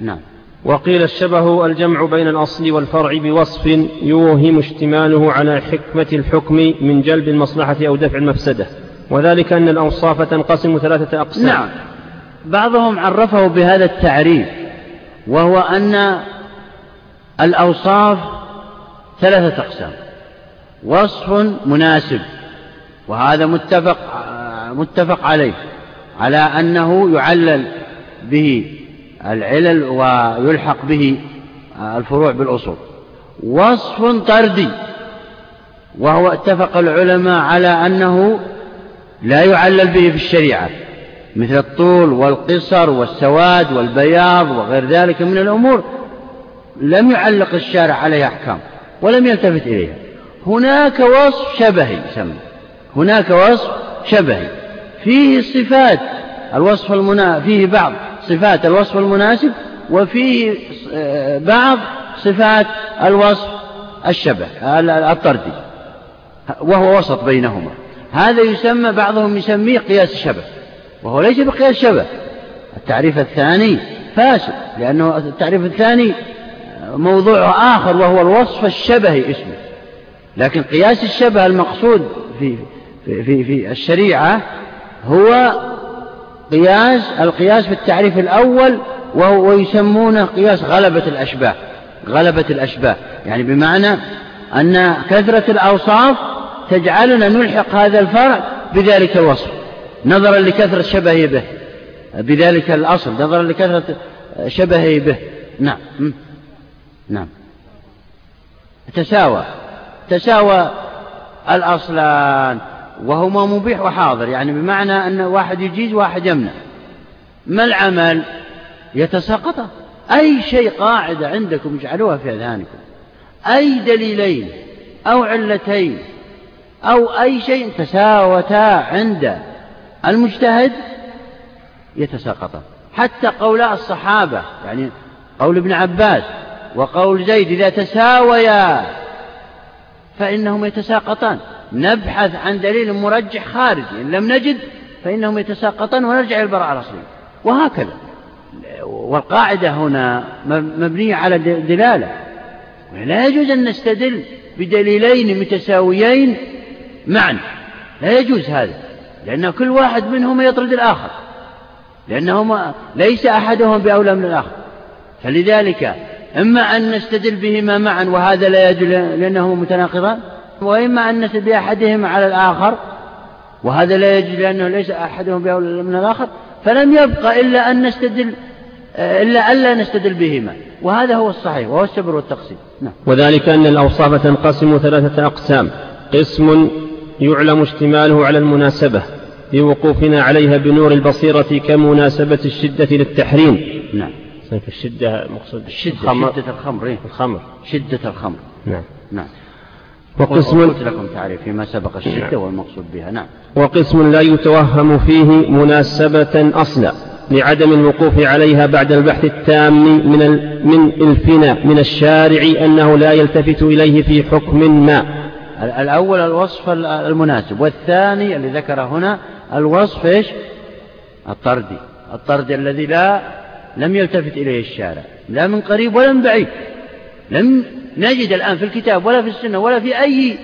نعم. وقيل الشبه الجمع بين الأصل والفرع بوصف يوهم اشتماله على حكمة الحكم من جلب المصلحة أو دفع المفسدة. وذلك أن الأوصاف تنقسم ثلاثة أقسام. نعم. بعضهم عرفه بهذا التعريف وهو أن الأوصاف ثلاثة أقسام. وصف مناسب وهذا متفق متفق عليه على أنه يعلل به العلل ويلحق به الفروع بالأصول. وصف طردي وهو اتفق العلماء على أنه لا يعلل به في الشريعة مثل الطول والقصر والسواد والبياض وغير ذلك من الأمور. لم يعلق الشارع عليها أحكام ولم يلتفت إليها. هناك وصف شبهي سمى هناك وصف شبهي فيه صفات الوصف المنا... فيه بعض. صفات الوصف المناسب وفيه بعض صفات الوصف الشبه الطردي وهو وسط بينهما. هذا يسمى بعضهم يسميه قياس الشبه وهو ليس بقياس شبه التعريف الثاني فاسد لأنه التعريف الثاني موضوع آخر وهو الوصف الشبهي اسمه. لكن قياس الشبه المقصود في في في, في الشريعة هو قياس القياس في التعريف الأول وهو ويسمونه قياس غلبة الأشباه غلبة الأشباه يعني بمعنى أن كثرة الأوصاف تجعلنا نلحق هذا الفرع بذلك الوصف. نظرا لكثرة شبهه به. بذلك الأصل نظرا لكثرة شبهه به. نعم. نعم. تساوى. تساوى الأصلان. وهما مبيح وحاضر يعني بمعنى أن واحد يجيز واحد يمنع. ما العمل؟ يتساقط أي شيء قاعدة عندكم اجعلوها في أذهانكم. أي دليلين أو علتين أو أي شيء تساوتا عند المجتهد يتساقطان حتى قولاء الصحابة يعني قول ابن عباس وقول زيد إذا تساويا فإنهم يتساقطان. نبحث عن دليل مرجح خارجي إن لم نجد فإنهم يتساقطان ونرجع إلى البراءة الأصلية. وهكذا. والقاعدة هنا مبنية على دلالة. لا يجوز أن نستدل بدليلين متساويين معا. لا يجوز هذا لأن كل واحد منهما يطرد الآخر. لأنهما ليس أحدهم بأولى من الآخر. فلذلك إما أن نستدل بهما معا وهذا لا يجوز لأنهما متناقضان وإما أن نستدل بأحدهما على الآخر وهذا لا يجوز لأنه ليس أحدهم بأولى من الآخر فلم يبقى إلا أن نستدل إلا ألا نستدل بهما وهذا هو الصحيح وهو السبر والتقسيم. نعم. وذلك أن الأوصاف تنقسم ثلاثة أقسام. قسم يعلم اشتماله على المناسبة بوقوفنا عليها بنور البصيرة كمناسبة الشدة للتحريم. نعم. الشدة مقصود الشدة الخمر. شدة الخمر إيه؟ الخمر. شدة الخمر. نعم. نعم. وقسم قلت لكم تعريف فيما سبق الشدة نعم. والمقصود بها نعم. وقسم لا يتوهم فيه مناسبة أصلا لعدم الوقوف عليها بعد البحث التام من من الفنا من الشارع أنه لا يلتفت إليه في حكم ما. الأول الوصف المناسب والثاني اللي ذكر هنا الوصف إيش؟ الطردي. الطردي الذي لا لم يلتفت إليه الشارع لا من قريب ولا من بعيد. لم نجد الآن في الكتاب ولا في السنة ولا في أي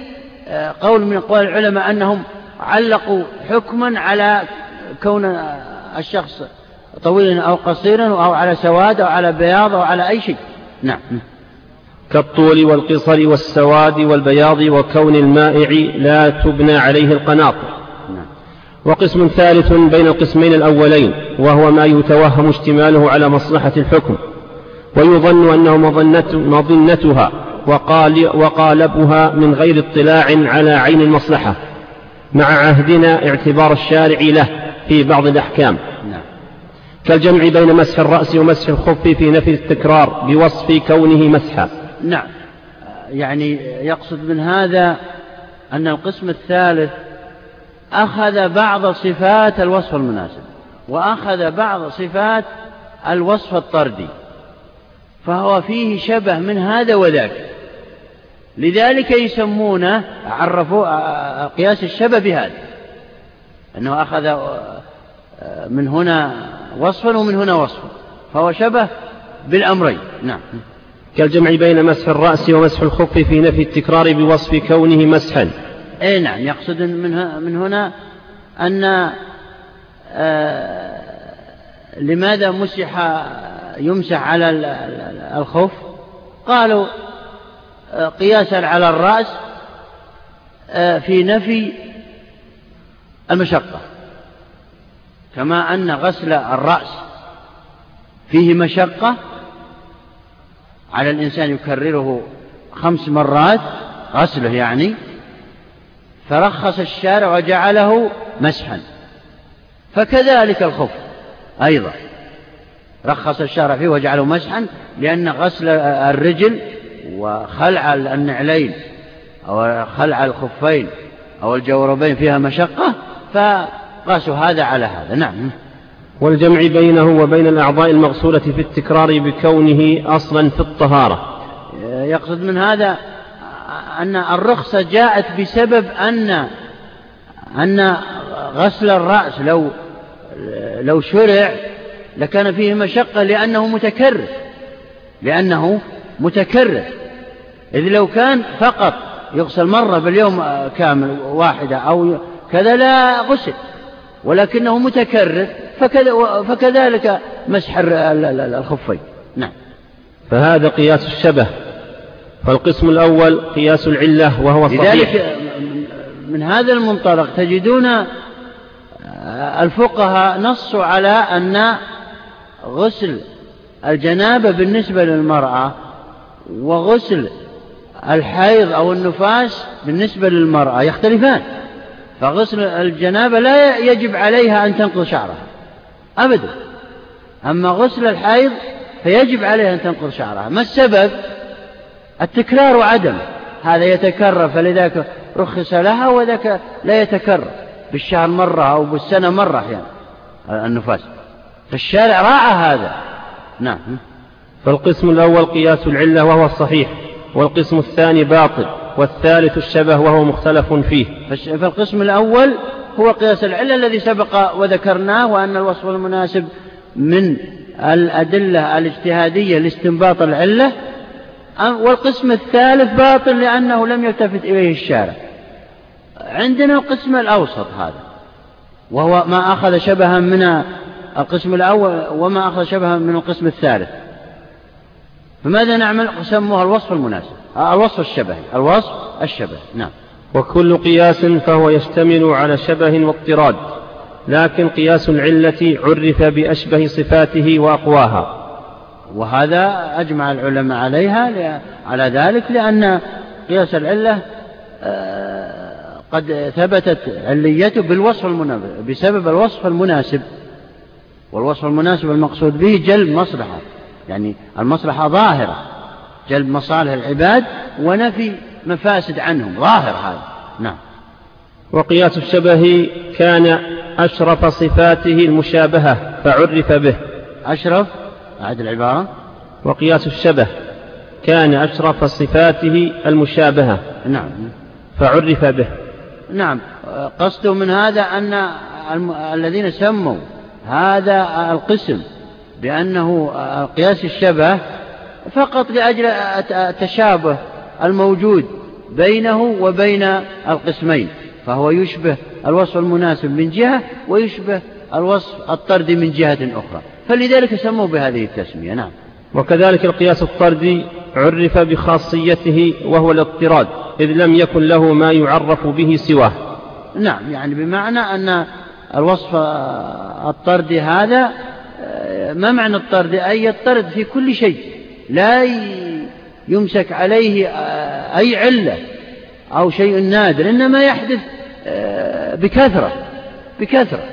آه، قول من أقوال العلماء أنهم علقوا حكما على كون الشخص طويلا أو قصيرا أو على سواد أو على بياض أو على أي شيء. نعم. كالطول والقصر والسواد والبياض وكون المائع لا تبنى عليه القناط. نعم. وقسم ثالث بين القسمين الأولين وهو ما يتوهم اشتماله على مصلحة الحكم. ويظن أنه مظنتها وقال وقالبها من غير اطلاع على عين المصلحة مع عهدنا اعتبار الشارع له في بعض الأحكام. نعم. كالجمع بين مسح الرأس ومسح الخف في نفي التكرار بوصف كونه مسحا. نعم. يعني يقصد من هذا أن القسم الثالث أخذ بعض صفات الوصف المناسب وأخذ بعض صفات الوصف الطردي. فهو فيه شبه من هذا وذاك. لذلك يسمونه عرفوا قياس الشبه بهذا. أنه أخذ من هنا وصفا ومن هنا وصفا. فهو شبه بالأمرين. نعم. كالجمع بين مسح الرأس ومسح الخف في نفي التكرار بوصف كونه مسحا. أي نعم. يقصد من, من هنا أن آه لماذا مسح يمسح على الخف قالوا آه قياسا على الرأس آه في نفي المشقة. كما أن غسل الرأس فيه مشقة على الإنسان يكرره خمس مرات غسله يعني فرخص الشارع وجعله مسحا. فكذلك الخف أيضا. رخص الشارع فيه وجعله مسحا لأن غسل الرجل وخلع النعلين أو خلع الخفين أو الجوربين فيها مشقة فقاسوا هذا على هذا. نعم. والجمع بينه وبين الأعضاء المغسولة في التكرار بكونه أصلا في الطهارة. يقصد من هذا أن الرخصة جاءت بسبب أن أن غسل الرأس لو لو شرع لكان فيه مشقة لأنه متكرر. لأنه متكرر. إذ لو كان فقط يغسل مرة باليوم كامل واحدة أو كذا لا غسل ولكنه متكرر فكذلك مسح الخفين. نعم. فهذا قياس الشبه. فالقسم الأول قياس العلة وهو صحيح. لذلك من هذا المنطلق تجدون الفقهاء نصوا على أن غسل الجنابة بالنسبة للمرأة وغسل الحيض أو النفاس بالنسبة للمرأة يختلفان. فغسل الجنابة لا يجب عليها أن تنقض شعرها. أبدا. أما غسل الحيض فيجب عليها أن تنقض شعرها. ما السبب؟ التكرار وعدم هذا يتكرر فلذلك رخص لها وذاك لا يتكرر. بالشهر مرة أو بالسنة مرة أحيانا النفاس. فالشارع راعى هذا. نعم. فالقسم الأول قياس العلة وهو الصحيح والقسم الثاني باطل والثالث الشبه وهو مختلف فيه. فالقسم الأول هو قياس العلة الذي سبق وذكرناه وأن الوصف المناسب من الأدلة الاجتهادية لاستنباط العلة والقسم الثالث باطل لأنه لم يلتفت إليه الشارع. عندنا القسم الأوسط هذا وهو ما أخذ شبها من القسم الأول وما أخذ شبها من القسم الثالث. فماذا نعمل؟ سموها الوصف المناسب. الوصف الشبهي الوصف الشبهي نعم. وكل قياس فهو يشتمل على شبه واضطراد لكن قياس العلة عرف بأشبه صفاته وأقواها. وهذا أجمع العلماء عليها على ذلك لأن قياس العلة آه، قد ثبتت عليته بالوصف المناسب بسبب الوصف المناسب. والوصف المناسب المقصود به جلب مصلحة يعني المصلحة ظاهرة. جلب مصالح العباد ونفي مفاسد عنهم ظاهر هذا. نعم. وقياس الشبه كان أشرف صفاته المشابهة فعرف به. أشرف؟ أعد العبارة. وقياس الشبه كان أشرف صفاته المشابهة نعم. فعرف به. نعم قصده من هذا أن الذين سموا هذا القسم بأنه قياس الشبه فقط لأجل التشابه الموجود بينه وبين القسمين فهو يشبه الوصف المناسب من جهة ويشبه الوصف الطردي من جهة أخرى. فلذلك سموه بهذه التسمية نعم. وكذلك القياس الطردي عرف بخاصيته وهو الاضطراد إذ لم يكن له ما يعرف به سواه. نعم يعني بمعنى أن الوصف الطردي هذا ما معنى الطرد؟ أي يطرد في كل شيء لا يمسك عليه أي علة أو شيء نادر إنما يحدث بكثرة بكثرة.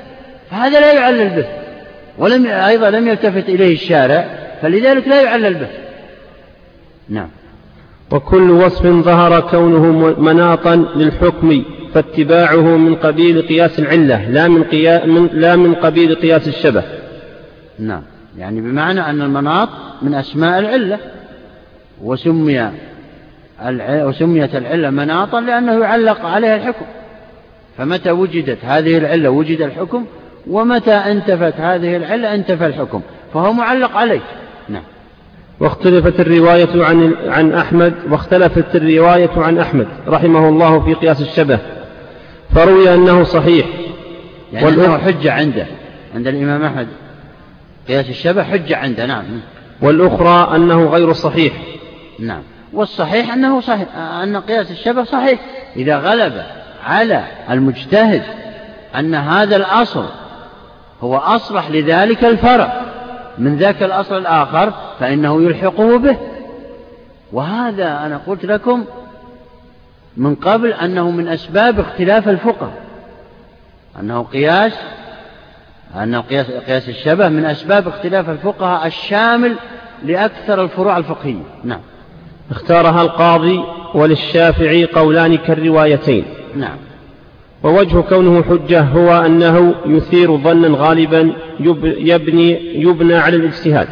فهذا لا يعلل به ولم أيضا لم يلتفت إليه الشارع فلذلك لا يعلل به. نعم. وكل وصف ظهر كونه مناطا للحكم فاتباعه من قبيل قياس العلة لا من, قيا من لا من قبيل قياس الشبه. نعم. يعني بمعنى أن المناط من أسماء العلة وسمي وسميت العلة مناطا لأنه يعلق عليها الحكم. فمتى وجدت هذه العلة وجد الحكم ومتى انتفت هذه العلة انتفى الحكم فهو معلق عليه نعم. واختلفت الرواية عن عن أحمد واختلفت الرواية عن أحمد رحمه الله في قياس الشبه فروي أنه صحيح. يعني أنه حجة عنده عند الإمام أحمد. قياس الشبه حجة عنده نعم. والأخرى أنه غير صحيح. نعم. والصحيح أنه صحيح أن قياس الشبه صحيح. إذا غلب على المجتهد أن هذا الأصل هو أصلح لذلك الفرع. من ذاك الأصل الآخر فإنه يلحقه به. وهذا أنا قلت لكم من قبل أنه من أسباب اختلاف الفقه. أنه قياس أن قياس, قياس الشبه من أسباب اختلاف الفقهاء الشامل لأكثر الفروع الفقهية. نعم. اختارها القاضي وللشافعي قولان كالروايتين. نعم. ووجه كونه حجة هو أنه يثير ظنا غالبا يبني يبنى على الاجتهاد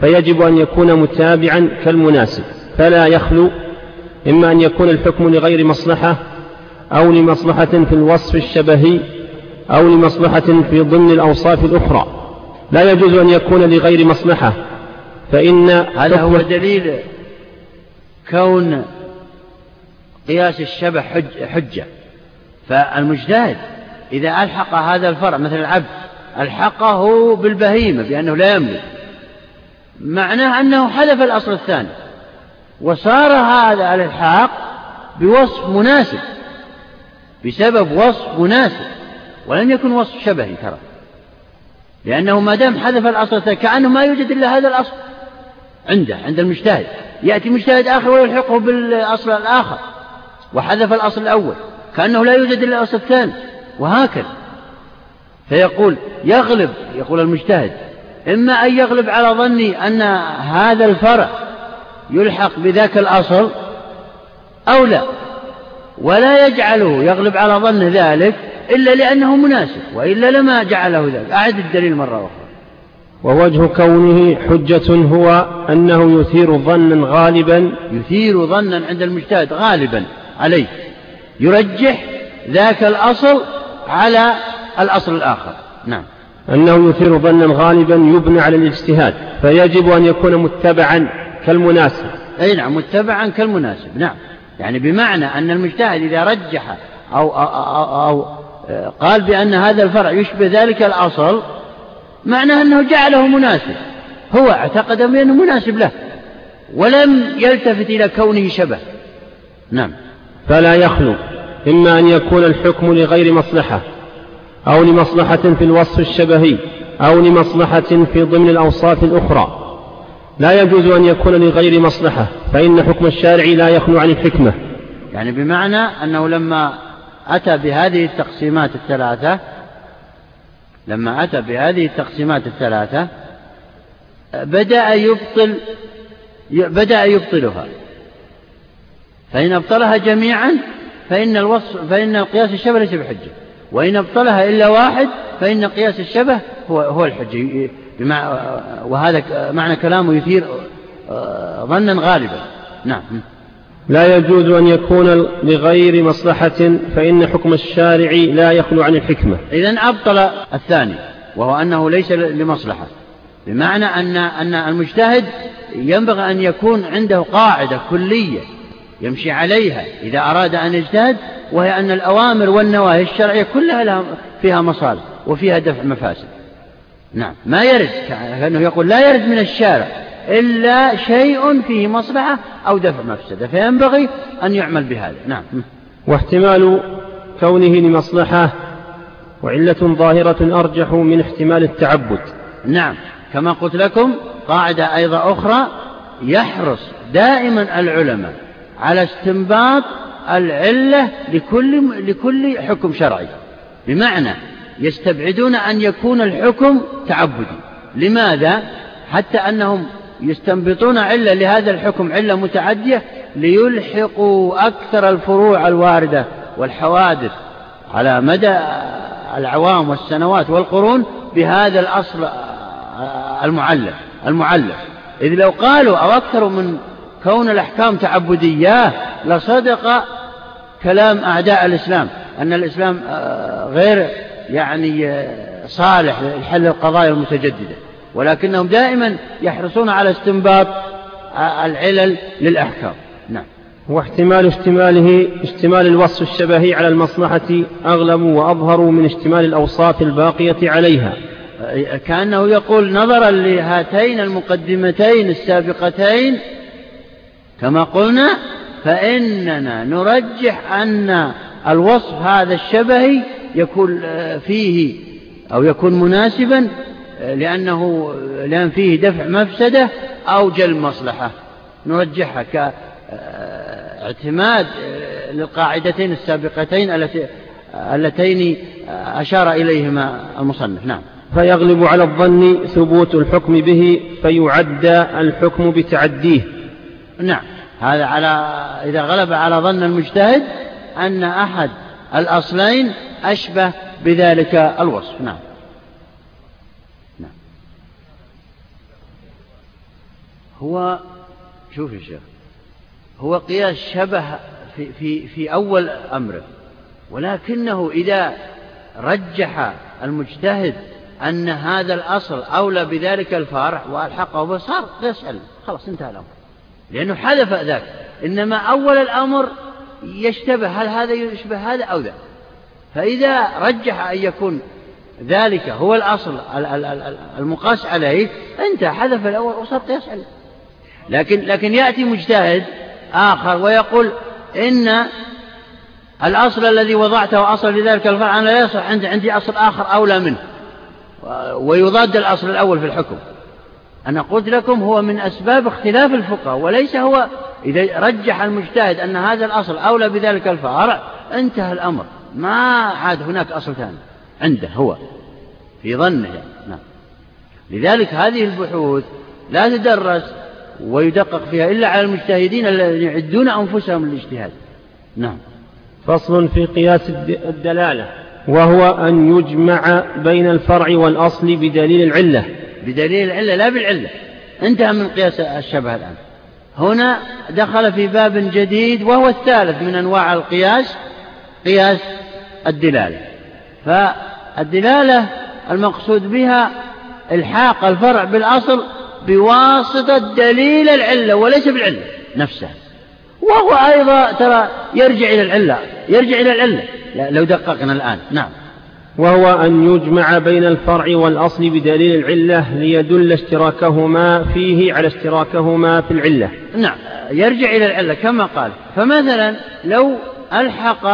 فيجب أن يكون متابعا كالمناسب فلا يخلو إما أن يكون الحكم لغير مصلحة أو لمصلحة في الوصف الشبهي أو لمصلحة في ضمن الأوصاف الأخرى. لا يجوز أن يكون لغير مصلحة فإن هذا هو دليل كون قياس الشبه حجة. فالمجتهد إذا ألحق هذا الفرع مثل العبد ألحقه بالبهيمة بأنه لا يملك. معناه أنه حذف الأصل الثاني وصار هذا الإلحاق بوصف مناسب بسبب وصف مناسب ولم يكن وصف شبهي ترى. لأنه ما دام حذف الأصل الثاني كأنه ما يوجد إلا هذا الأصل عنده عند المجتهد. يأتي مجتهد آخر ويلحقه بالأصل الآخر وحذف الأصل الأول. كأنه لا يوجد إلا الأصل الثاني وهكذا. فيقول يغلب يقول المجتهد إما أن يغلب على ظني أن هذا الفرع يلحق بذاك الأصل أو لا ولا يجعله يغلب على ظن ذلك إلا لأنه مناسب وإلا لما جعله ذلك. أعد الدليل مرة أخرى. ووجه كونه حجة هو أنه يثير ظنا غالبا. يثير ظنا عند المجتهد غالبا عليه. يرجح ذاك الأصل على الأصل الآخر. نعم. أنه يثير ظنا غالبا يبنى على الاجتهاد فيجب أن يكون متبعا كالمناسب. أي نعم متبعا كالمناسب. نعم. يعني بمعنى أن المجتهد إذا رجح أو, أو, أو, أو قال بأن هذا الفرع يشبه ذلك الأصل معناه أنه جعله مناسب. هو اعتقد بأنه مناسب له ولم يلتفت إلى كونه شبه. نعم. فلا يخلو إما أن يكون الحكم لغير مصلحة أو لمصلحة في الوصف الشبهي أو لمصلحة في ضمن الأوصاف الأخرى. لا يجوز أن يكون لغير مصلحة فإن حكم الشارع لا يخلو عن الحكمة. يعني بمعنى أنه لما أتى بهذه التقسيمات الثلاثة لما أتى بهذه التقسيمات الثلاثة بدأ يبطل بدأ يبطلها. فإن أبطلها جميعا فإن الوصف فإن القياس الشبه ليس بحجة. وإن أبطلها إلا واحد فإن قياس الشبه هو هو الحجة. وهذا معنى كلامه يثير آه، ظنا غالبا. نعم. لا يجوز أن يكون لغير مصلحة فإن حكم الشارع لا يخلو عن الحكمة. إذا أبطل الثاني وهو أنه ليس لمصلحة. بمعنى أن أن المجتهد ينبغي أن يكون عنده قاعدة كلية يمشي عليها إذا أراد أن يجتهد وهي أن الأوامر والنواهي الشرعية كلها لها فيها مصالح وفيها دفع مفاسد. نعم. ما يرد كأنه يقول لا يرد من الشارع إلا شيء فيه مصلحة أو دفع مفسدة فينبغي أن يعمل بهذا. نعم. واحتمال كونه لمصلحة وعلة ظاهرة أرجح من احتمال التعبد. نعم. كما قلت لكم قاعدة أيضا أخرى يحرص دائما العلماء على استنباط العلة لكل لكل حكم شرعي. بمعنى يستبعدون أن يكون الحكم تعبدي. لماذا؟ حتى أنهم يستنبطون علة لهذا الحكم علة متعدية ليلحقوا أكثر الفروع الواردة والحوادث على مدى الأعوام والسنوات والقرون بهذا الأصل المعلف المعلف إذ لو قالوا أو أكثر من كون الأحكام تعبدية لصدق كلام أعداء الإسلام. أن الإسلام آه، غير يعني صالح لحل القضايا المتجددة. ولكنهم دائما يحرصون على استنباط العلل للأحكام. نعم. واحتمال اشتماله اشتمال الوصف الشبهي على المصلحة أغلب وأظهر من اشتمال الأوصاف الباقية عليها. كأنه يقول نظرا لهاتين المقدمتين السابقتين كما قلنا فإننا نرجح أن الوصف هذا الشبهي يكون فيه أو يكون مناسبا لأنه لأن فيه دفع مفسدة أو جلب مصلحة. نرجحها كاعتماد للقاعدتين السابقتين اللتين أشار إليهما المصنف. نعم. فيغلب على الظن ثبوت الحكم به فيعد الحكم بتعديه. نعم. هذا على إذا غلب على ظن المجتهد أن أحد الأصلين أشبه بذلك الوصف. نعم. نعم. هو شوف يا شيخ هو قياس شبه في, في, في أول أمره ولكنه إذا رجح المجتهد أن هذا الأصل أولى بذلك الفرع وألحقه به صار يسأل خلاص انتهى الأمر. لأنه حذف ذاك. إنما أول الأمر يشتبه هل هذا يشبه هذا أو ذا فإذا رجح أن يكون ذلك هو الأصل المقاس عليه انتهى حذف الأول وصار قياس عليه. لكن لكن يأتي مجتهد آخر ويقول إن الأصل الذي وضعته أصل لذلك الفرع أنا لا يصح عندي عندي أصل آخر أولى منه. ويضاد الأصل الأول في الحكم. أنا قلت لكم هو من أسباب اختلاف الفقهاء وليس هو إذا رجح المجتهد أن هذا الأصل أولى بذلك الفرع انتهى الأمر. ما عاد هناك أصل ثاني. عنده هو. في ظنه. يعني. نعم. لذلك هذه البحوث لا تدرس ويدقق فيها إلا على المجتهدين الذين يعدون أنفسهم للاجتهاد. نعم. فصل في قياس الدلالة. وهو أن يجمع بين الفرع والأصل بدليل العلة. بدليل العلة لا بالعلة. انتهى من قياس الشبه الآن. هنا دخل في باب جديد وهو الثالث من أنواع القياس قياس الدلالة. فالدلالة المقصود بها إلحاق الفرع بالأصل بواسطة دليل العلة وليس بالعلة نفسها. وهو أيضا ترى يرجع إلى العلة يرجع إلى العلة. لو دققنا الآن. نعم. وهو أن يجمع بين الفرع والأصل بدليل العلة ليدل اشتراكهما فيه على اشتراكهما في العلة. نعم. يرجع إلى العلة كما قال. فمثلا لو ألحق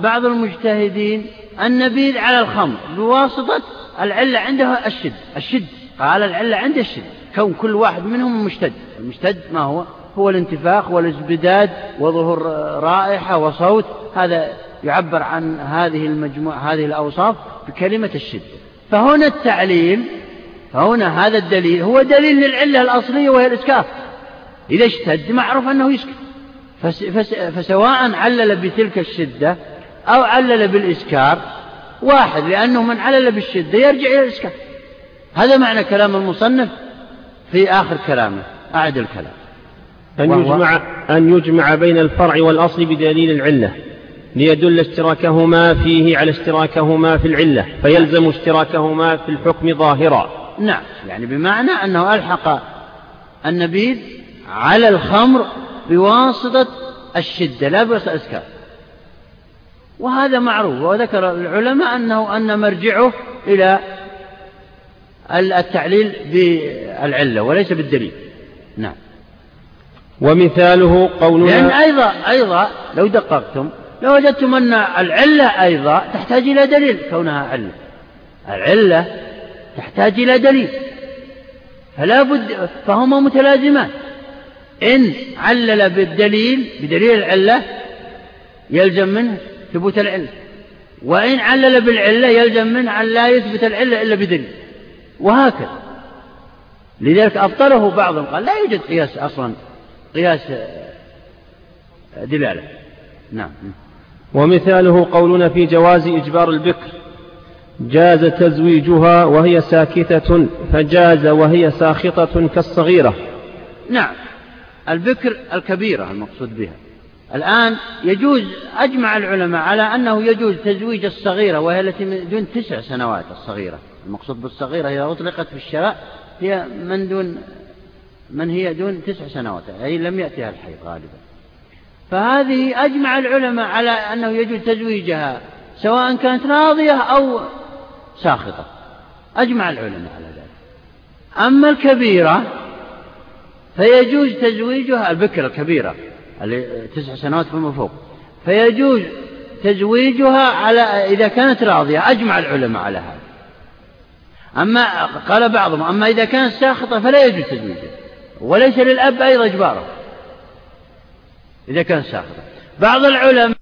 بعض المجتهدين النبيذ على الخمر بواسطة العلة عنده الشد. الشد. قال العلة عنده الشد. كون كل واحد منهم مشتد المشتد ما هو؟ هو الانتفاخ والازبداد وظهور رائحة وصوت هذا يعبر عن هذه المجموعة هذه الأوصاف بكلمة الشدة. فهنا التعليل فهنا هذا الدليل هو دليل للعلة الأصلية وهي الإسكاف. إذا اشتد معروف أنه يسكت. فس فس فسواء علل بتلك الشدة أو علل بالإسكار واحد لأنه من علل بالشدة يرجع إلى الإسكار هذا معنى كلام المصنف في آخر كلامه أعد الكلام. أن يجمع, أن يجمع بين الفرع والأصل بدليل العلة ليدل اشتراكهما فيه على اشتراكهما في العلة فيلزم اشتراكهما في الحكم ظاهرا. نعم يعني بمعنى أنه ألحق النبيذ على الخمر بواسطة الشدة لا بواسطة الإسكار وهذا معروف وذكر العلماء أنه أن مرجعه إلى التعليل بالعلة وليس بالدليل. نعم. ومثاله قولنا لأن أيضا أيضا لو دققتم لوجدتم أن العلة أيضا تحتاج إلى دليل كونها علة. العلة تحتاج إلى دليل. فلا بد فهما متلازمان. إن علل بالدليل بدليل العلة يلزم منه ثبوت العلة. وإن علل بالعلة يلزم منه أن لا يثبت العلة إلا بدليل. وهكذا. لذلك أبطله بعضهم قال لا يوجد قياس أصلا. قياس دلالة. نعم. ومثاله قولنا في جواز إجبار البكر. جاز تزويجها وهي ساكتة فجاز وهي ساخطة كالصغيرة. نعم. البكر الكبيرة المقصود بها. الآن يجوز أجمع العلماء على أنه يجوز تزويج الصغيرة وهي التي من دون تسع سنوات الصغيرة. المقصود بالصغيرة إذا أطلقت في الشراء هي من دون من هي دون تسع سنوات أي لم يأتها الحيض غالبا. فهذه أجمع العلماء على أنه يجوز تزويجها سواء كانت راضية أو ساخطة. أجمع العلماء على ذلك. أما الكبيرة فيجوز تزويجها البكرة الكبيرة اللي تسع سنوات فما فوق. فيجوز تزويجها على إذا كانت راضية أجمع العلماء على هذا. أما قال بعضهم أما إذا كانت ساخطة فلا يجوز تزويجها. وليس للأب أيضا إجباره إذا كانت ساخطة بعض العلماء